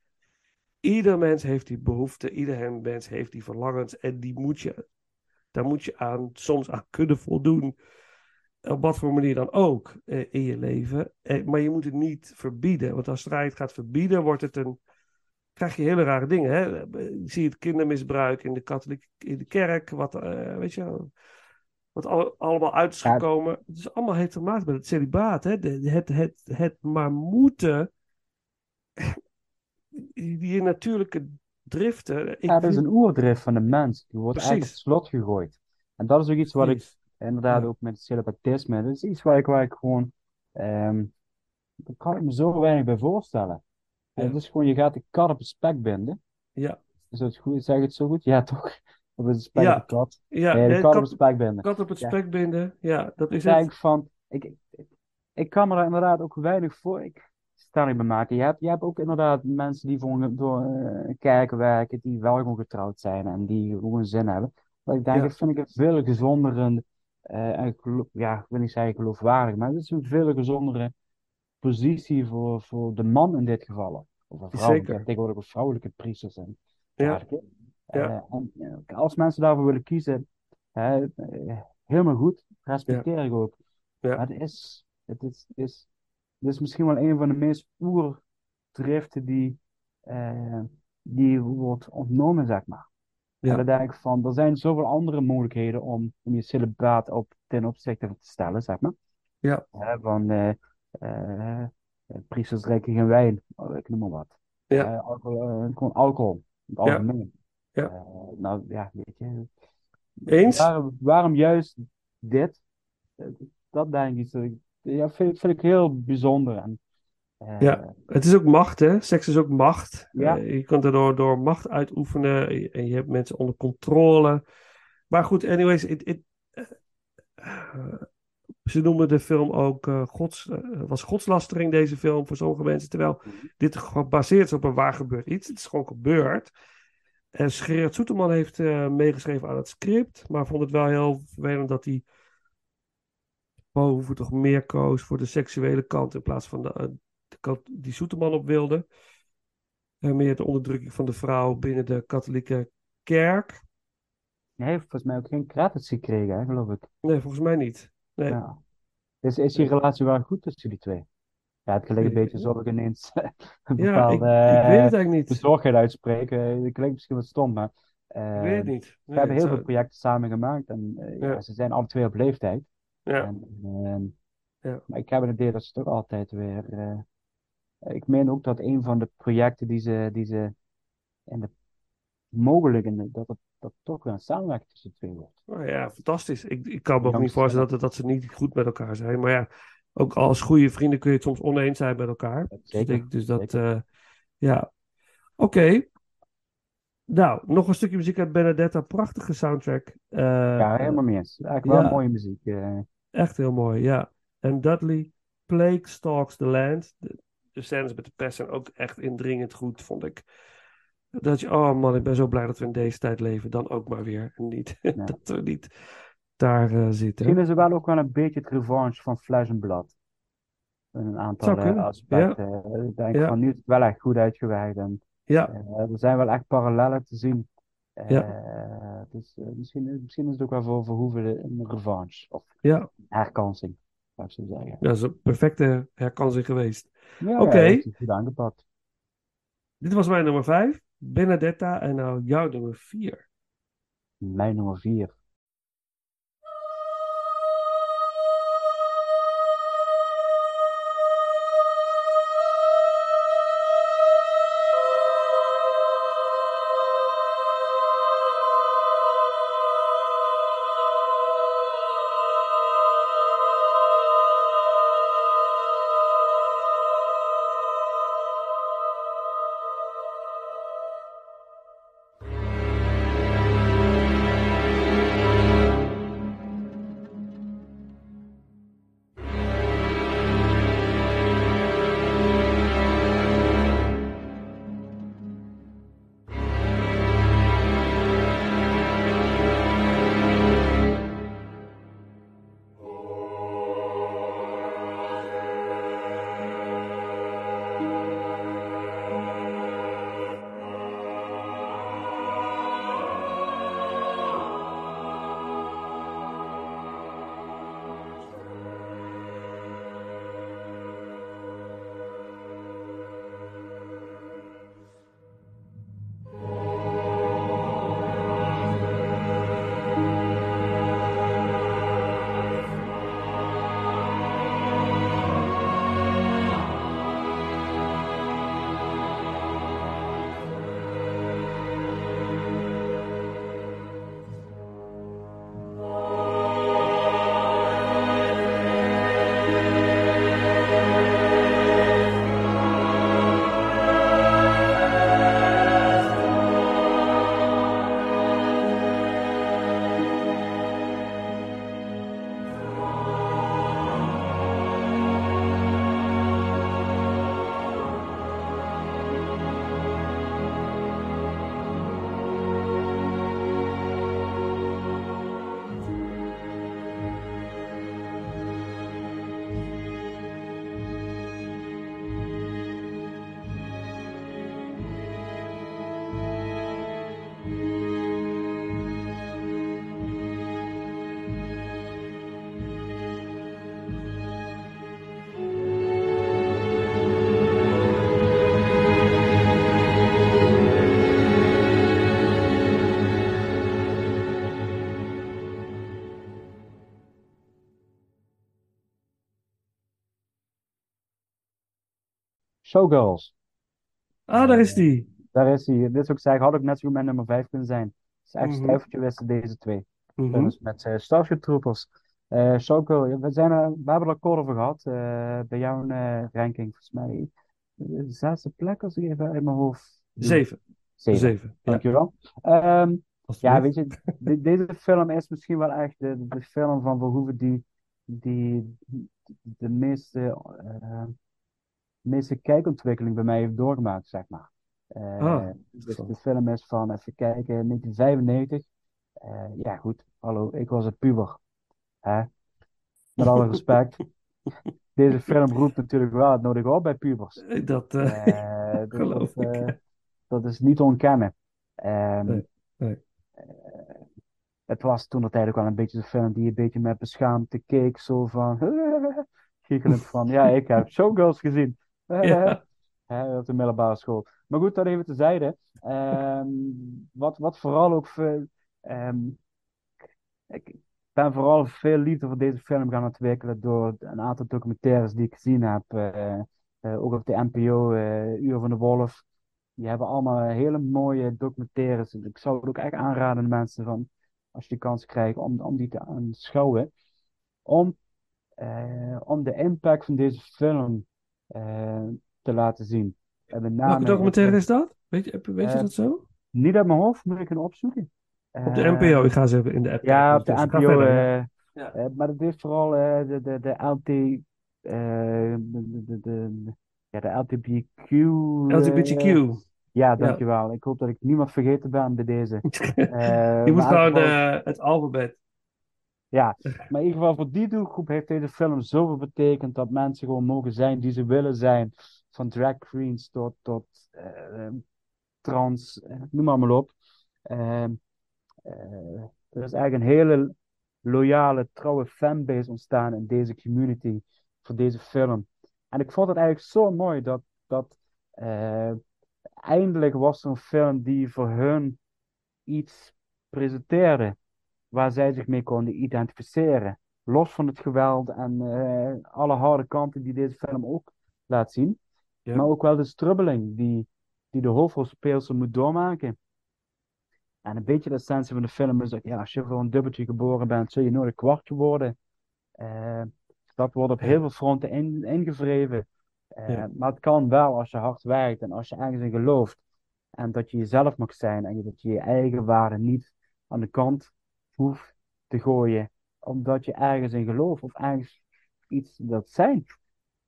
Ieder mens heeft die behoefte, ieder mens heeft die verlangens. En die moet je, daar moet je aan, soms aan kunnen voldoen. Op wat voor manier dan ook eh, in je leven. Eh, maar je moet het niet verbieden. Want als het gaat verbieden, wordt het een. Krijg je hele rare dingen. Hè? Je kindermisbruik in de katholieke in de kerk. Wat, eh, weet je, wat al- allemaal uit is Ja. gekomen. Het is allemaal heeft te maken met het celibaat. Hè? De, het, het, het maar moeten. Die natuurlijke driften. Ik Ja, dat is een oerdrift van de mens. Die wordt eigenlijk Precies. het slot gegooid. En dat is ook iets wat ik inderdaad Ja. ook met het celibatisme, dat is iets waar ik, waar ik gewoon, ehm daar kan ik me zo weinig bij voorstellen. En Ja. Het is gewoon, je gaat de kat op het spek binden. Ja, Is dat goed? Zeg het zo goed? Ja, toch? Of is het spek Ja. op ja Nee, de nee, kat op het kat, spek binden. kat op het Ja. dat is denk het. van, ik, ik, ik kan me daar inderdaad ook weinig voor. Ik, stelling bij maken. Je hebt, je hebt ook inderdaad mensen die voor door kerk werken, die wel gewoon getrouwd zijn en die gewoon zin hebben. Maar ik denk, Ja. dat vind ik een veel gezondere, eh, en ja, ik wil niet zeggen geloofwaardig, maar het is een veel gezondere positie voor, voor de man in dit geval. Of een vrouw, Zeker. tegenwoordig ook vrouwelijke priesters en Ja. kerken. Ja. Eh, en, eh, als mensen daarvoor willen kiezen, eh, helemaal goed, respecteer ik ook. Ja. Maar het is, het is, is, het is misschien wel een van de meest oerdriften die, die wordt ontnomen, zeg maar. Ja. En dan denk ik van, er zijn zoveel andere mogelijkheden om, om je celibaat op ten opzichte te stellen, zeg maar. Ja. Hè, van, eh, priesters drinken geen wijn, oh, ik noem maar wat. Ja. Alcohol, gewoon alcohol, in het Ja. algemeen. Ja. Eh, nou ja, weet je. Eens? Waarom, waarom juist dit? Eh, Dat denk ik, dat ik- ja, vind, vind ik heel bijzonder. En, eh, Ja. Het is ook macht, hè? Seks is ook macht. Ja. Je kunt er door, door macht uitoefenen en je hebt mensen onder controle. Maar goed, anyways, it, it, ze noemen de film ook gods, eh, was godslastering, deze film, voor sommige mensen. Terwijl dit gebaseerd is op een waar gebeurd iets. Het is gewoon gebeurd. En Gerard Soeterman heeft eh, meegeschreven aan het script, maar vond het wel heel vervelend dat hij boven toch meer koos voor de seksuele kant in plaats van de, eh, de kant die Soeterman op wilde. En meer de onderdrukking van de vrouw binnen de katholieke kerk. hij heeft volgens mij ook geen credits gekregen, hè, geloof ik. Nee, volgens mij niet. Nee. Ja. Is, is die relatie wel goed tussen die twee? Ja, het klinkt een beetje alsof ik ineens een Ja, ik, bepaalde ik weet het eh, eigenlijk niet. bezorgdheid uitspreek. Eh, Het klinkt misschien wat stom, maar eh, Ik weet het niet. we hebben heel veel zou- projecten samen gemaakt en eh, ja, ze zijn alle twee op leeftijd. Ja, En, ehm, Ja. Maar ik heb het idee dat ze toch altijd weer. eh, ik meen ook dat een van de projecten die ze, die ze in de mogelijk in de- dat het dat toch weer een samenwerking tussen de twee wordt. nou ja, fantastisch. Ik, ik kan me ook niet voorstellen dat, dat ze niet goed met elkaar zijn. Maar ja, ook als goede vrienden kun je het soms oneens zijn met elkaar. Dus, Zeker. denk dus dat, zeker. eh, ja. Oké. Nou, nog een stukje muziek uit Benedetta. Prachtige soundtrack. Eh, ja, helemaal mee eens. Eigenlijk wel ja. mooie muziek. eh. Echt heel mooi, ja. En Dudley, Plague Stalks the Land. De, de scènes met de pers zijn ook echt indringend goed, vond ik. Dat je, oh man, ik ben zo blij dat we in deze tijd leven. Dan ook maar weer. En niet, Ja. dat we niet daar eh, uh, zit. Misschien is wel ook wel een beetje het revanche van Flesh en Blad. In een aantal eh, aspecten. Ja. Ik denk van nu het wel echt goed uitgewerkt. En, ja. Er zijn wel echt parallellen te zien. ja. Dus misschien, misschien is het ook wel voor Verhoeven een revanche. Of ja. herkansing, zou ik zeggen. Dat is een perfecte herkansing geweest. Oké. Dit was mijn nummer 5. Benedetta en nou jouw nummer 4. Mijn nummer 4. Showgirls. Ah, daar is die. Daar is hij. Dit zou ik zeggen, had ook net zo goed mijn nummer 5 kunnen zijn. Het is echt stuivertje wisten deze twee. Mhm. Films met eh, Starship Troopers. Eh Showgirl, ja, we, zijn er, we hebben er kort over gehad. eh, bij jouw eh, ranking, volgens mij. eh, zesde plek, als ik even uit mijn hoofd. Zeven. Zeven. Ja, Dankjewel. Ehm, ja, alsjeblieft. weet je, de- deze film is misschien wel echt de, de film van Verhoeven die, die de meeste, meeste kijkontwikkeling bij mij heeft doorgemaakt, zeg maar. Eh, Ah, dus de film is van, even kijken, 1995. Eh, ja, goed, hallo, ik was een puber. Hè? Met alle respect. Deze film roept natuurlijk wel het nodige op bij pubers. Dat, eh, dus geloof dat, ik. dat is niet te ontkennen. Nee, nee. eh, het was toen dat ook wel een beetje de film die een beetje met beschaamte keek, zo van, giechelend van, ja, ik heb Showgirls gezien. Ja. Op de middelbare school. Maar goed, dat even tezijde. Ehm wat, wat vooral ook veel, ehm, ik ben vooral veel liefde voor deze film gaan ontwikkelen door een aantal documentaires die ik gezien heb. eh, eh, ook op de NPO, eh Uur van de Wolf. Die hebben allemaal hele mooie documentaires. Ik zou het ook echt aanraden aan mensen van, als je de kans krijgt, om, om die te aanschouwen. Om, om de impact van deze film te laten zien. En met name, Welke documentaire is dat? Weet je, weet je Eh, dat zo? Niet uit mijn hoofd, moet ik kunnen opzoeken. Op de Eh, NPO. Ik ga ze even in de app ja, op de NPO. ja. eh, Ja. eh, maar het heeft vooral eh, de, de, de LT. eh, de, de, ja, de LGBTQ. eh, LGBTQ. ja, dankjewel. Ik hoop dat ik niemand vergeten ben bij deze. Eh, Je moet gewoon eh, het alfabet. Ja, maar in ieder geval voor die doelgroep heeft deze film zoveel betekend dat mensen gewoon mogen zijn die ze willen zijn. Van drag queens tot, tot eh, trans, eh, noem maar maar op. Ehm, eh, er is eigenlijk een hele loyale, trouwe fanbase ontstaan in deze community voor deze film. En ik vond het eigenlijk zo mooi dat, dat eh, eindelijk was er een film die voor hun iets presenteerde waar zij zich mee konden identificeren. Los van het geweld en eh, alle harde kanten die deze film ook laat zien. Ja. Maar ook wel de strubbeling die, die de hoofdrolspeelster moet doormaken. En een beetje de essentie van de film is dat ja, als je voor een dubbeltje geboren bent, zul je nooit een kwartje worden. Eh, dat wordt op heel veel fronten in, ingevreven. Eh, Ja. Maar het kan wel als je hard werkt en als je ergens in gelooft. En dat je jezelf mag zijn en dat je je eigen waarde niet aan de kant hoeft te gooien. Omdat je ergens in gelooft of ergens iets wilt zijn.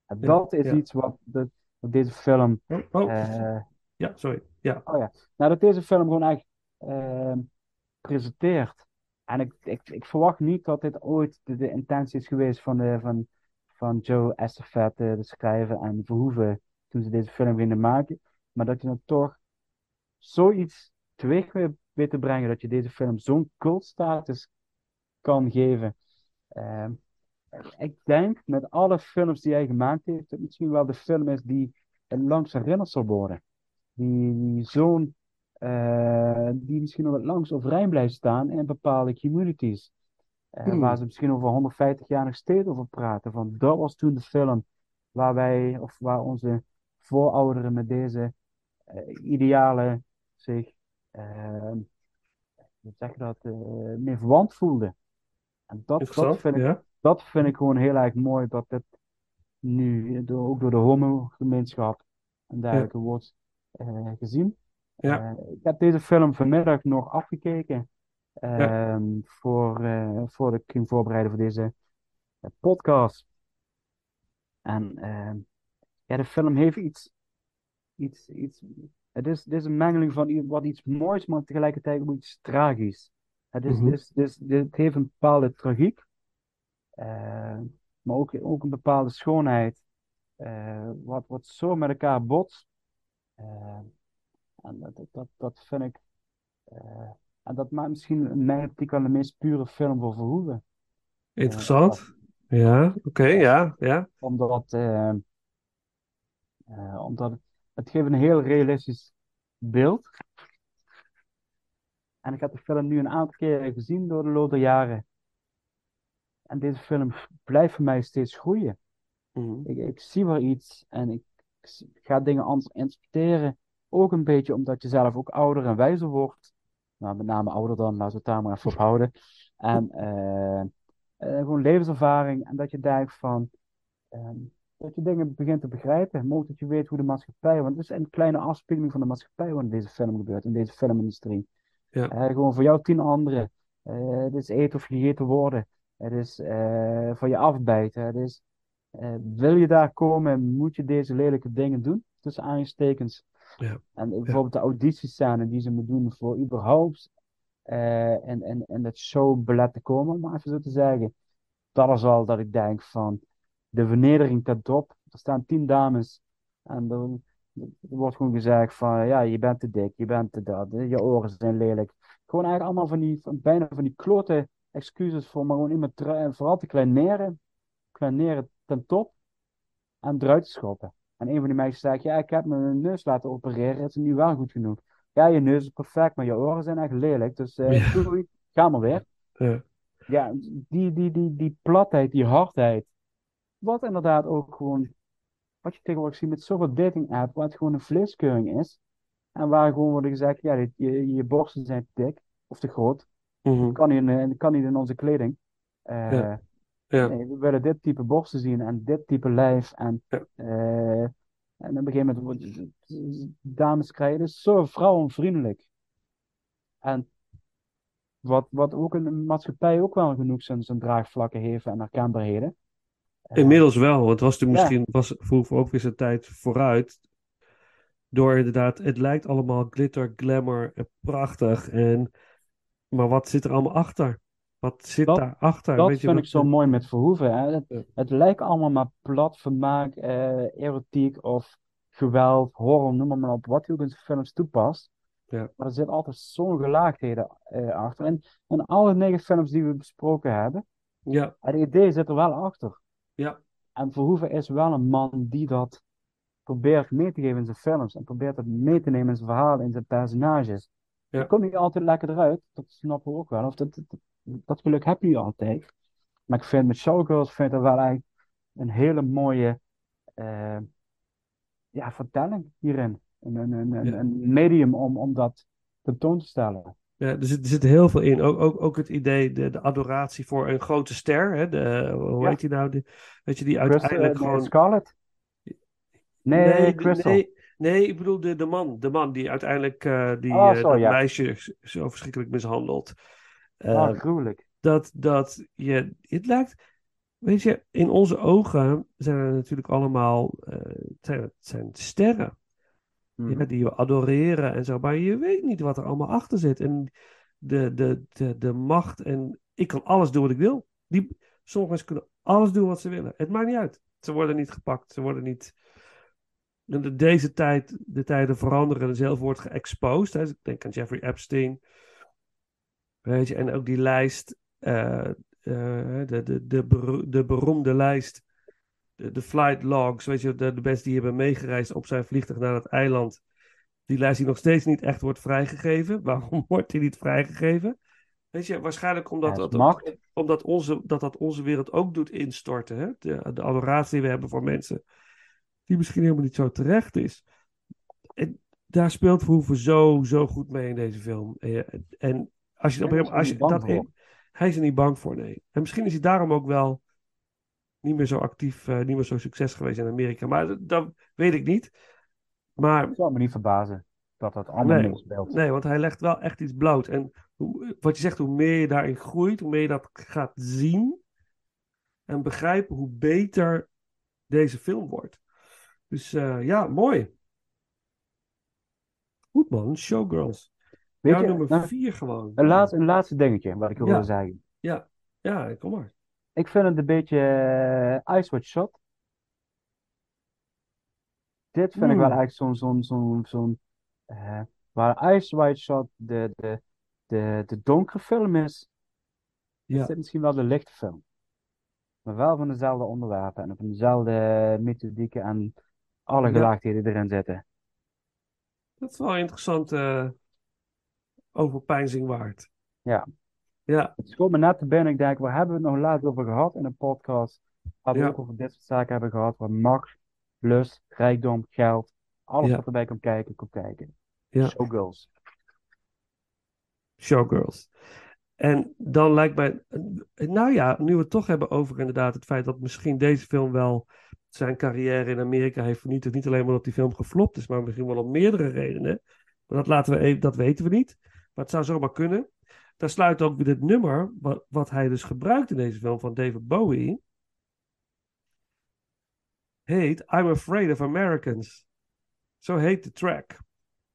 En dat is ja. iets wat, de, wat deze film. Oh, oh. eh, ja, sorry. Ja. Oh ja, nou dat deze film gewoon echt ehm, presenteert. En ik, ik, ik verwacht niet dat dit ooit de, de intentie is geweest van, de, van, van Joe Estafet, de schrijver, en Verhoeven toen ze deze film gingen maken. Maar dat je dan toch zoiets teweeg weet, te brengen, dat je deze film zo'n cultstatus kan geven. Ehm, ik denk met alle films die hij gemaakt heeft, dat het misschien wel de film is die het langst herinnerd zal worden die, zo'n, eh, die misschien nog wat langs overeind blijft staan in bepaalde communities. Eh, Hmm. Waar ze misschien over 150 jaar nog steeds over praten. Van dat was toen de film waar wij, of waar onze voorouderen met deze eh, idealen zich, hoe zeg je dat, eh meer verwant voelden. En dat, dat, vind ik, Ja. dat vind ik gewoon heel erg mooi dat dit nu door, ook door de homo-gemeenschap en dergelijke wordt eh, gezien. Ja. Eh, ik heb deze film vanmiddag nog afgekeken ehm, voor, voordat ik ging voorbereiden voor deze podcast. En ehm, ja, de film heeft iets, iets, iets het is, het is een mengeling van wat iets moois, maar tegelijkertijd ook iets tragisch. Het, is, is, is- het heeft een bepaalde tragiek, eh, maar ook, ook een bepaalde schoonheid, eh, wat, wat zo met elkaar botst. Eh, en dat, dat- dat, vind ik, en dat maakt misschien in mijn optiek wel de meest pure film voor Verhoeven. Interessant. Ja, oké, ja, ja. Omdat, omdat het, het geeft een heel realistisch beeld. En ik heb de film nu een aantal keren gezien door de loop der jaren. En deze film blijft voor mij steeds groeien. Mhm. Ik, ik zie wel iets en ik, gaat dingen anders interpreteren. Ook een beetje omdat je zelf ook ouder en wijzer wordt. Nou, met name ouder dan, laten we het daar maar even op houden. En eh, eh, gewoon levenservaring. En dat je denkt van, ehm, dat je dingen begint te begrijpen. Maar ook dat je weet hoe de maatschappij, want het is een kleine afspiegeling van de maatschappij wat in deze film gebeurt, in deze filmindustrie. Ja. Eh, gewoon voor jou tien anderen. Eh, het is eten of gegeten worden. Het is eh, van je afbijten. Het is, wil je daar komen, moet je deze lelijke dingen doen. Tussen aanstekens. Ja. En bijvoorbeeld de auditiescène die ze moet doen voor überhaupt en, en, en het showbelet te komen, om maar even zo te zeggen. Dat is al dat ik denk van de vernedering ten top. Er staan tien dames en dan er wordt gewoon gezegd van ja, je bent te dik, je bent te dat, je oren zijn lelijk. Gewoon eigenlijk allemaal van die, van, bijna van die klote excuses voor maar gewoon iemand vooral te kleineren, kleineren ten top en eruit te schoppen. En een van die meisjes zegt, ja, ik heb mijn neus laten opereren, het is nu wel goed genoeg. Ja, je neus is perfect, maar je oren zijn echt lelijk, dus eh Ja. doei, ga maar weer. Ja. Ja, die, die, die, die platheid, die hardheid. Wat inderdaad ook gewoon, wat je tegenwoordig ziet met zoveel dating apps, waar het gewoon een vleeskeuring is. En waar gewoon wordt gezegd, ja, je, je borsten zijn te dik of te groot. Mhm. Kan niet in, eh, kan niet in onze kleding. Eh, Ja. Ja. nee, we willen dit type borsten zien en dit type lijf. En, Ja. eh, en op een gegeven moment dames krijgen, dus zo vrouwenvriendelijk. En wat, wat ook in de maatschappij ook wel genoeg zijn, zijn draagvlakken heeft en herkenbaarheden. Eh, Inmiddels wel, want het was toen Ja. misschien was vroeger ook weer zijn tijd vooruit. Door inderdaad, het lijkt allemaal glitter, glamour, en prachtig. En, maar wat zit er allemaal achter? Wat zit Dat- daarachter? Dat Weet je vind ik zo mooi met Verhoeven. Hè? Het, Ja. het lijkt allemaal maar plat vermaak, eh, erotiek of geweld, horror, noem maar, op, wat hij ook in films toepast. Ja. Maar er zit altijd zo'n gelaagdheden eh, achter. En alle negen films die we besproken hebben, Ja, het idee zit er wel achter. Ja, En Verhoeven is wel een man die dat probeert mee te geven in zijn films. En probeert het mee te nemen in zijn verhaal, in zijn personages. Ja. Dat komt niet altijd lekker eruit. Dat snappen we ook wel. Of dat, dat, dat geluk heb je niet altijd. Maar ik vind met Showgirls vind ik dat wel eigenlijk een hele mooie eh, ja, vertelling hierin. Een, een, een, een, Ja. een medium om, om dat tentoon te stellen. Ja er, zit, er zit heel veel in. Ook, ook, ook het idee, de, de adoratie voor een grote ster. Hè? De, hoe Ja. heet die nou? Die, weet je, die uiteindelijk eh, nee, gewoon... Scarlett? Nee, Nee, Crystal. nee, nee, ik bedoel de, de man. De man die uiteindelijk eh, die, Oh, eh, zo, dat ja. meisje zo verschrikkelijk mishandelt. Ah, gruwelijk. dat, dat je, het lijkt, weet je, in onze ogen zijn er natuurlijk allemaal, het zijn, het zijn sterren Ja, die we adoreren en zo, maar je weet niet wat er allemaal achter zit. En de, de, de, de macht en ik kan alles doen wat ik wil. Die, sommige mensen kunnen alles doen wat ze willen. Het maakt niet uit. Ze worden niet gepakt, ze worden niet... En de- deze tijd, de tijden veranderen en zelf wordt geëxposed. Hè. Ik denk aan Jeffrey Epstein. Weet je, en ook die lijst, eh, eh, de, de, de, de beroemde lijst, de, de flight logs, weet je, de, de mensen die hebben meegereisd op zijn vliegtuig naar het eiland. Die lijst die nog steeds niet echt wordt vrijgegeven. Waarom wordt die niet vrijgegeven? Weet je, waarschijnlijk omdat, Ja, dat, omdat onze, dat dat onze wereld ook doet instorten. Hè? De, de adoratie die we hebben voor mensen, die misschien helemaal niet zo terecht is. En daar speelt Verhoeven zo, zo goed mee in deze film. En, en als je, op hem, als je dat, hij is er niet bang voor, nee. En misschien is hij daarom ook wel niet meer zo actief, eh, niet meer zo succes geweest in Amerika. Maar dat, dat weet ik niet. Maar Het zou me niet verbazen dat dat allemaal Nee. meespeelt. Nee, want hij legt wel echt iets bloot. En hoe, wat je zegt, hoe meer je daarin groeit, hoe meer je dat gaat zien en begrijpen, hoe beter deze film wordt. Dus eh, ja, mooi. Goed man, Showgirls. Weet je, nummer nou, vier gewoon. een, laatste, een laatste dingetje wat ik Ja. wilde zeggen. Ja, ja, kom maar. Ik vind het een beetje eh, Ice Watch Shot. Dit vind ik wel Hmm. eigenlijk zo'n, zo'n, zo'n, zo'n eh, waar Ice White Shot de, de, de, de donkere film is, is Ja, dit misschien wel de lichte film. Maar wel van dezelfde onderwerpen en van dezelfde methodieken en alle Ja. gelaagdheden erin zitten. dat is wel interessant eh overpeinzing waard. Ja. Ja, Het schoot me net te binnen. Ik denk, waar hebben we het nog laatst over gehad in een podcast? Hadden we Ja. ook over dit soort zaken hebben gehad, waar macht lust, rijkdom, geld. Alles Ja. wat erbij komt kijken, komt kijken. Ja. Showgirls. Showgirls. En dan lijkt mij, nou ja, nu we het toch hebben over inderdaad het feit dat misschien deze film wel zijn carrière in Amerika heeft vernietigd. Niet alleen omdat die film geflopt is, maar misschien wel om meerdere redenen. Maar dat, laten we even, dat weten we niet. Maar het zou zomaar kunnen. Daar sluit ook weer het nummer, wat, wat hij dus gebruikt in deze film van David Bowie, heet I'm Afraid of Americans. Zo heet de track.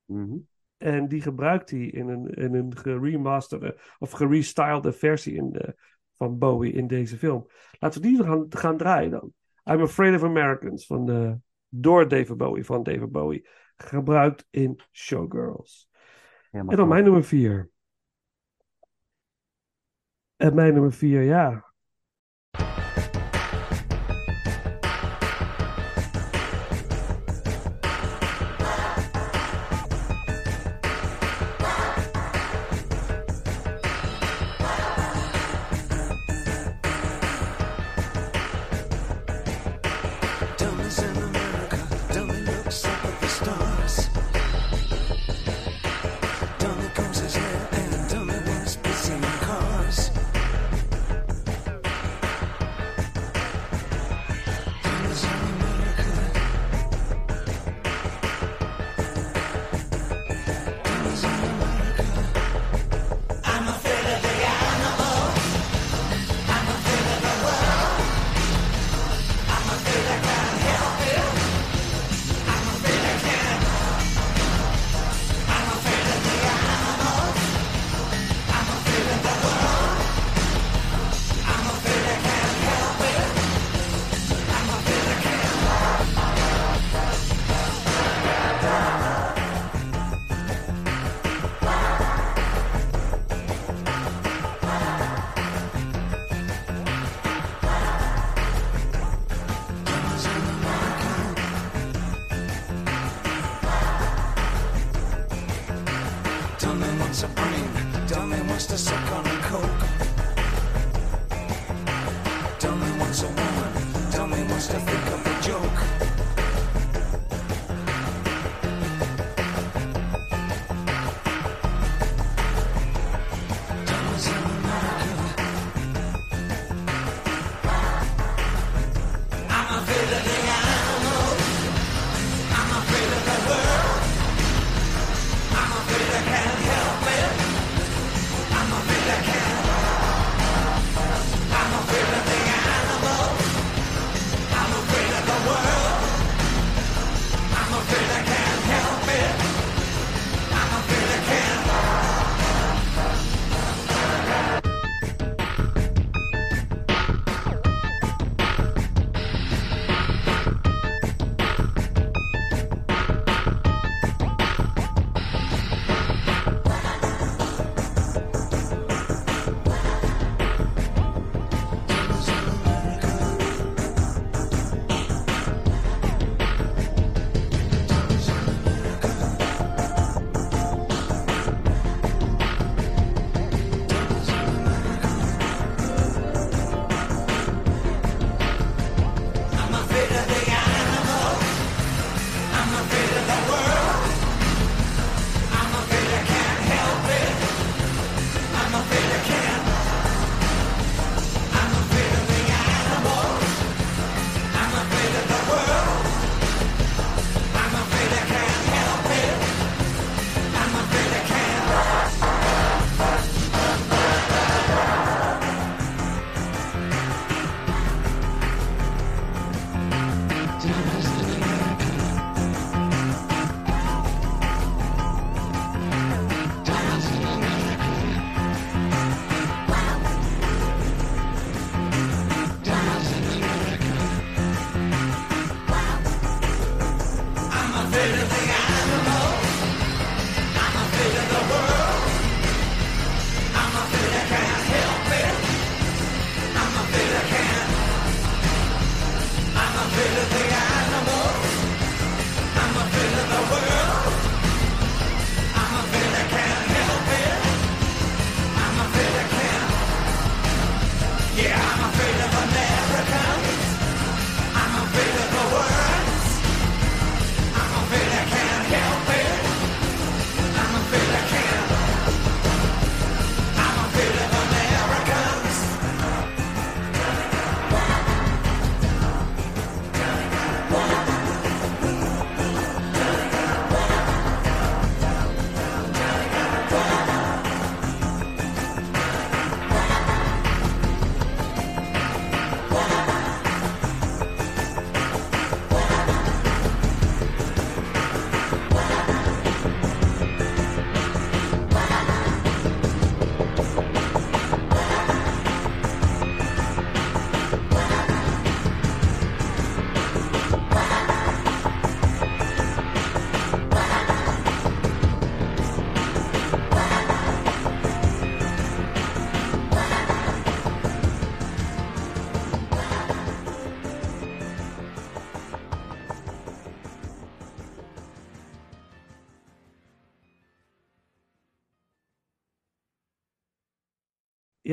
Mhm. En die gebruikt hij in een, in een geremasterde of gerestylede versie in de, van Bowie in deze film. Laten we die gaan, gaan draaien dan. I'm Afraid of Americans van de, door David Bowie, van David Bowie. Gebruikt in Showgirls. Helemaal En dan mijn nummer vier. En mijn nummer vier, ja.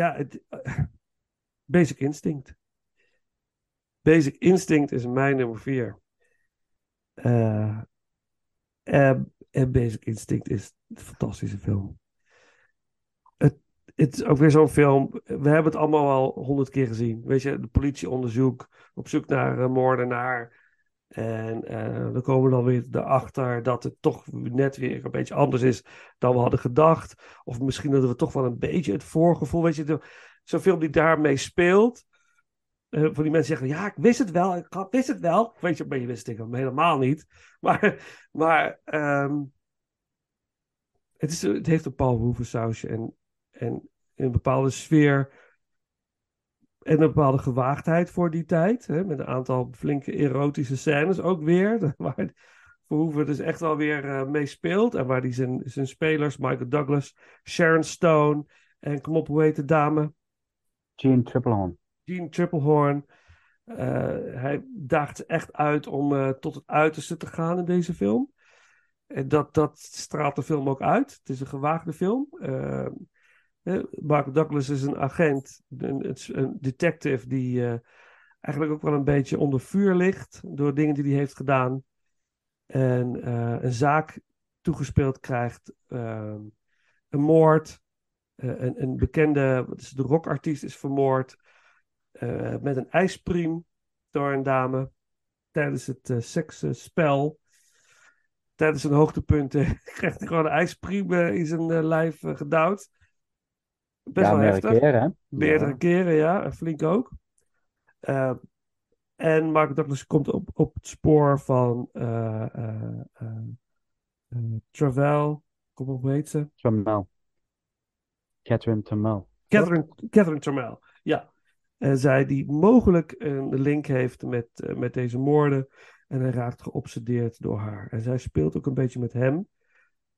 Ja, eh, Basic Instinct. Basic Instinct is mijn nummer vier. Eh, en, en Basic Instinct is een fantastische film. Het, het is ook weer zo'n film. We hebben het allemaal al honderd keer gezien. Weet je, de politieonderzoek op zoek naar een moordenaar. En eh, dan komen we dan weer erachter dat het toch net weer een beetje anders is dan we hadden gedacht. Of misschien dat we toch wel een beetje het voorgevoel. Weet je, zo'n film die daarmee speelt. eh, van die mensen zeggen, ja, ik wist het wel, ik wist het wel. Weet je, maar je wist ik helemaal niet. Maar, maar ehm, het, is, het heeft een Paul Verhoeven sausje en, en een bepaalde sfeer en een bepaalde gewaagdheid voor die tijd. Hè, met een aantal flinke erotische scènes ook weer. Waar Verhoeven dus echt wel weer eh, mee speelt. En waar hij zijn, zijn spelers, Michael Douglas, Sharon Stone en kom op, hoe heet de dame? Gene Triplehorn. Gene Triplehorn. Eh, hij daagt ze echt uit om eh, tot het uiterste te gaan in deze film. En dat, dat straalt de film ook uit. Het is een gewaagde film. Mark Douglas is een agent, een, een- een detective die eh, eigenlijk ook wel een beetje onder vuur ligt door dingen die hij heeft gedaan. En eh, een zaak toegespeeld krijgt, eh, een moord. Eh, een, een bekende, wat is het, de rockartiest is vermoord met een ijspriem door een dame tijdens het seksspel. Tijdens zijn hoogtepunten krijgt hij gewoon een ijspriem in zijn lijf gedouwd. Best ja, wel meerdere heftig. keren, hè? Meerdere Ja. keren, ja. En flink ook. Eh, en Mark Douglas komt op, op het spoor van eh eh eh, Travel. Kom op, hoe heet ze? Trammell. Catherine Trammell. Catherine, Catherine Trammell, ja. En zij die mogelijk een link heeft met, met deze moorden. En hij raakt geobsedeerd door haar. En zij speelt ook een beetje met hem.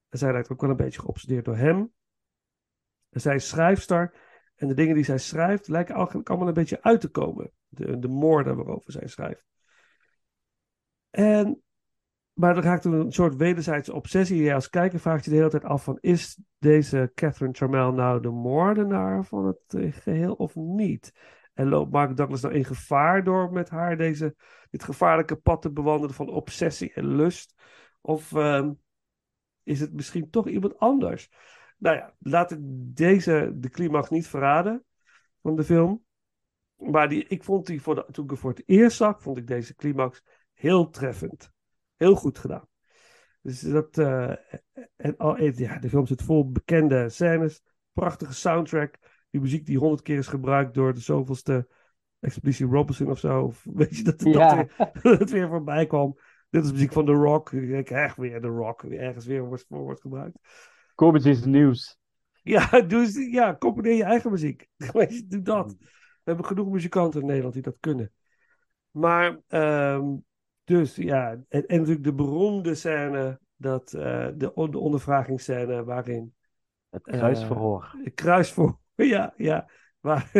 En zij raakt ook wel een beetje geobsedeerd door hem. En zij is schrijfster. En de dingen die zij schrijft lijken eigenlijk allemaal een beetje uit te komen. De, de moorden waarover zij schrijft. En, maar er raakt een soort wederzijdse obsessie. Je als kijker vraagt je de hele tijd af van... is deze Catherine Trammell nou de moordenaar van het eh, geheel of niet? En loopt Mark Douglas nou in gevaar door met haar deze, dit gevaarlijke pad te bewandelen van obsessie en lust? Of ehm, is het misschien toch iemand anders? Nou ja, laat ik deze de climax niet verraden van de film. Maar die, ik vond die voor de, toen ik voor het eerst zag, vond ik deze climax heel treffend. Heel goed gedaan. Dus dat, eh, en al, en ja, de film zit vol bekende scènes, prachtige soundtrack, die muziek die honderd keer is gebruikt door de zoveelste Expedition Robinson of zo. Of weet je dat Ja. dat weer, dat het weer voorbij kwam. Dit is muziek van The Rock. Ik echt weer The Rock, weer ergens weer wordt, voor wordt gebruikt. Corbett is nieuws. Ja, doe eens, ja, componeer je eigen muziek. Doe dat. We hebben genoeg muzikanten in Nederland die dat kunnen. Maar, ehm, dus ja, en, en natuurlijk de beroemde scène, dat, eh, de, on- de ondervragingsscène waarin Het kruisverhoor. een kruisvoer, ja, ja, waar,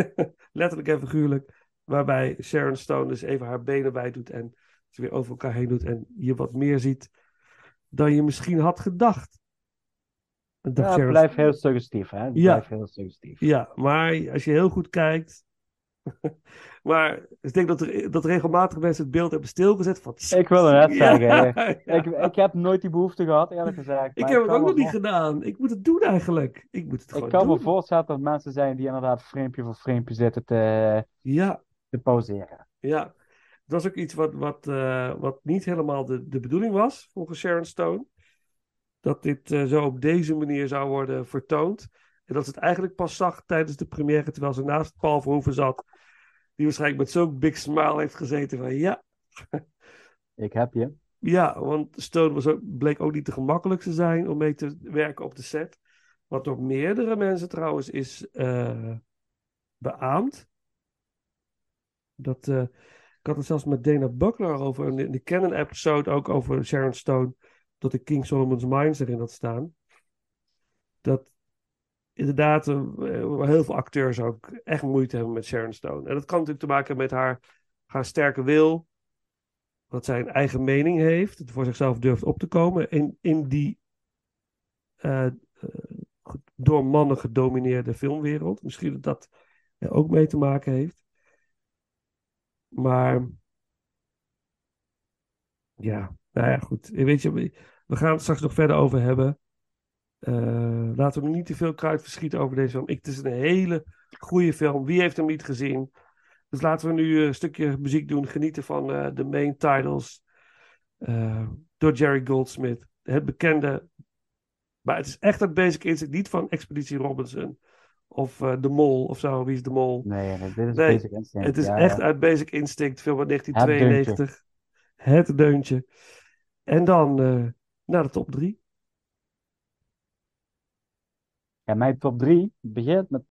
letterlijk en figuurlijk, waarbij Sharon Stone dus even haar benen bij doet en ze weer over elkaar heen doet en je wat meer ziet dan je misschien had gedacht. Dat ja, het blijft heel suggestief, hè? Het Ja. blijft heel suggestief. Ja, maar als je heel goed kijkt. maar ik denk dat er, dat regelmatig mensen het beeld hebben stilgezet van. Ik wil er net zeggen. ja. Ik, ik heb nooit die behoefte gehad, eerlijk gezegd. Ik heb het ook nog niet gedaan. Ik moet het doen eigenlijk. Ik moet het gewoon Ik kan me voorstellen dat er mensen zijn die inderdaad framepje voor framepje zitten te, Ja, te pauzeren. ja. Dat was ook iets wat, wat, eh, wat niet helemaal de, de bedoeling was, volgens Sharon Stone. Dat dit eh, zo op deze manier zou worden vertoond. En dat ze het eigenlijk pas zag tijdens de première, terwijl ze naast Paul Verhoeven zat. Die waarschijnlijk met zo'n big smile heeft gezeten van ja, Ik heb je. Ja, want Stone was ook, bleek ook niet de gemakkelijkste zijn om mee te werken op de set. Wat door meerdere mensen trouwens is eh, beaamd. Dat, eh, ik had het zelfs met Dana Buckler over, in de- de Canon-episode ook over Sharon Stone, dat ik King Solomon's Mines erin had staan. Dat inderdaad eh, heel veel acteurs ook echt moeite hebben met Sharon Stone. En dat kan natuurlijk te maken hebben met haar, haar sterke wil, dat zij een eigen mening heeft, het voor zichzelf durft op te komen in, in die goed, door mannen gedomineerde filmwereld. Misschien dat dat er ook mee te maken heeft. Maar ja, nou ja, goed. Weet je, we gaan het straks nog verder over hebben. Eh, laten we niet te veel kruid verschieten over deze film. Ik, het is een hele goede film. Wie heeft hem niet gezien? Dus laten we nu een stukje muziek doen. Genieten van eh, de main titles. eh, door Jerry Goldsmith. Het bekende. Maar het is echt uit Basic Instinct. Niet van Expeditie Robinson. Of eh, De Mol of zo. Wie is De Mol? Nee, dit is Nee, Basic Instinct. Het is ja, echt ja. uit Basic Instinct. Film uit 1992. Het deuntje. En dan eh, naar de top 3. Ja, mijn top 3 begint met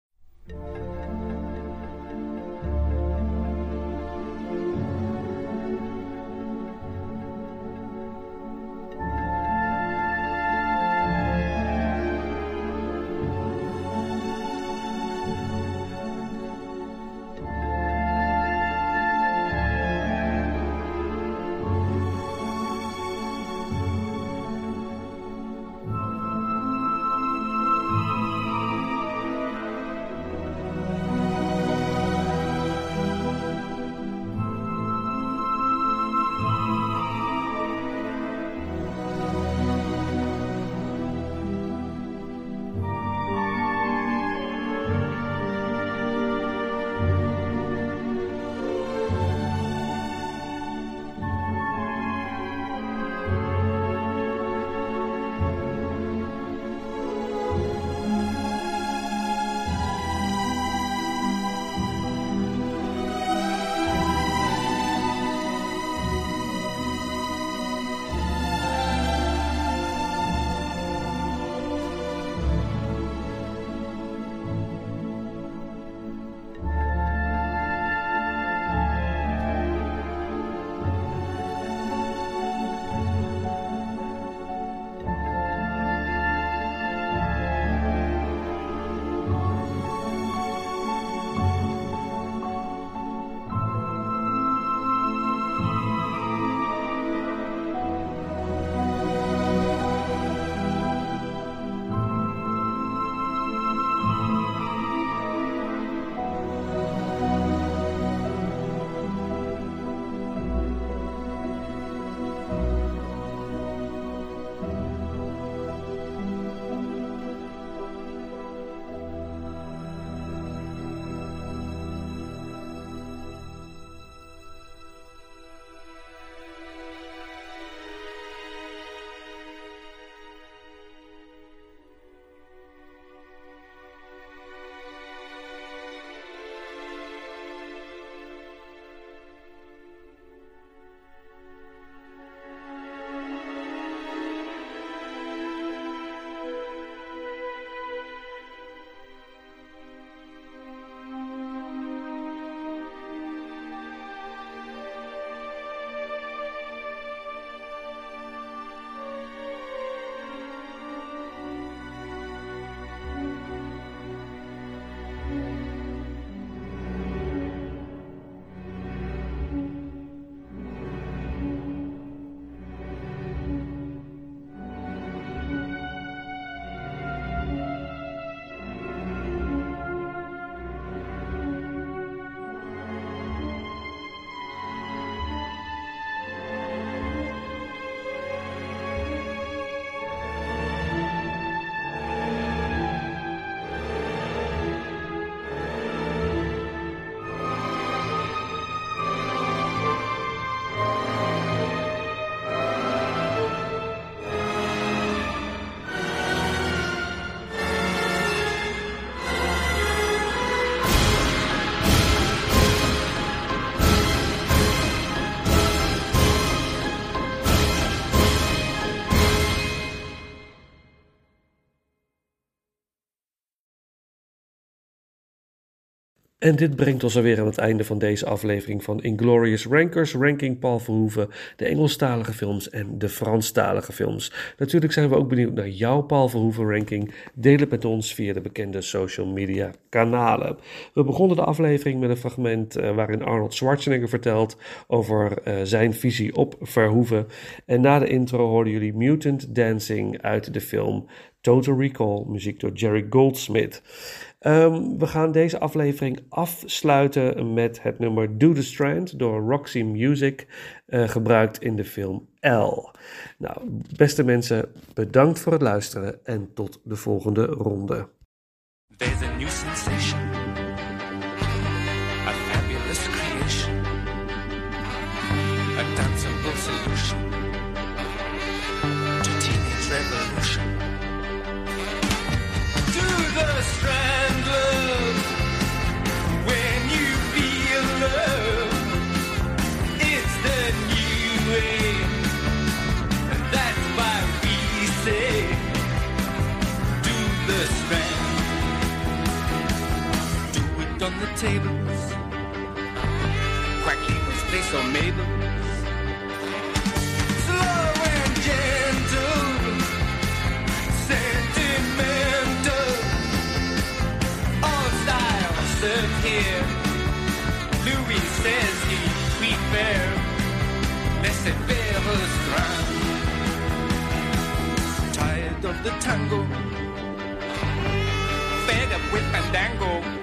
En dit brengt ons alweer aan het einde van deze aflevering van Inglorious Rankers, ranking Paul Verhoeven, de Engelstalige films en de Franstalige films. Natuurlijk zijn we ook benieuwd naar jouw Paul Verhoeven ranking. Deel het met ons via de bekende social media kanalen. We begonnen de aflevering met een fragment eh, waarin Arnold Schwarzenegger vertelt over eh, zijn visie op Verhoeven. En na de intro hoorden jullie Mutant Dancing uit de film Total Recall, muziek door Jerry Goldsmith. Ehm, we gaan deze aflevering afsluiten met het nummer Do the Strand door Roxy Music, eh, gebruikt in de film L. Nou, beste mensen, bedankt voor het luisteren en tot de volgende ronde. There's tables. Quacky place on Mabel. Slow. Louis says he prefer laissez faire. Tired of the tango fed up with fandango.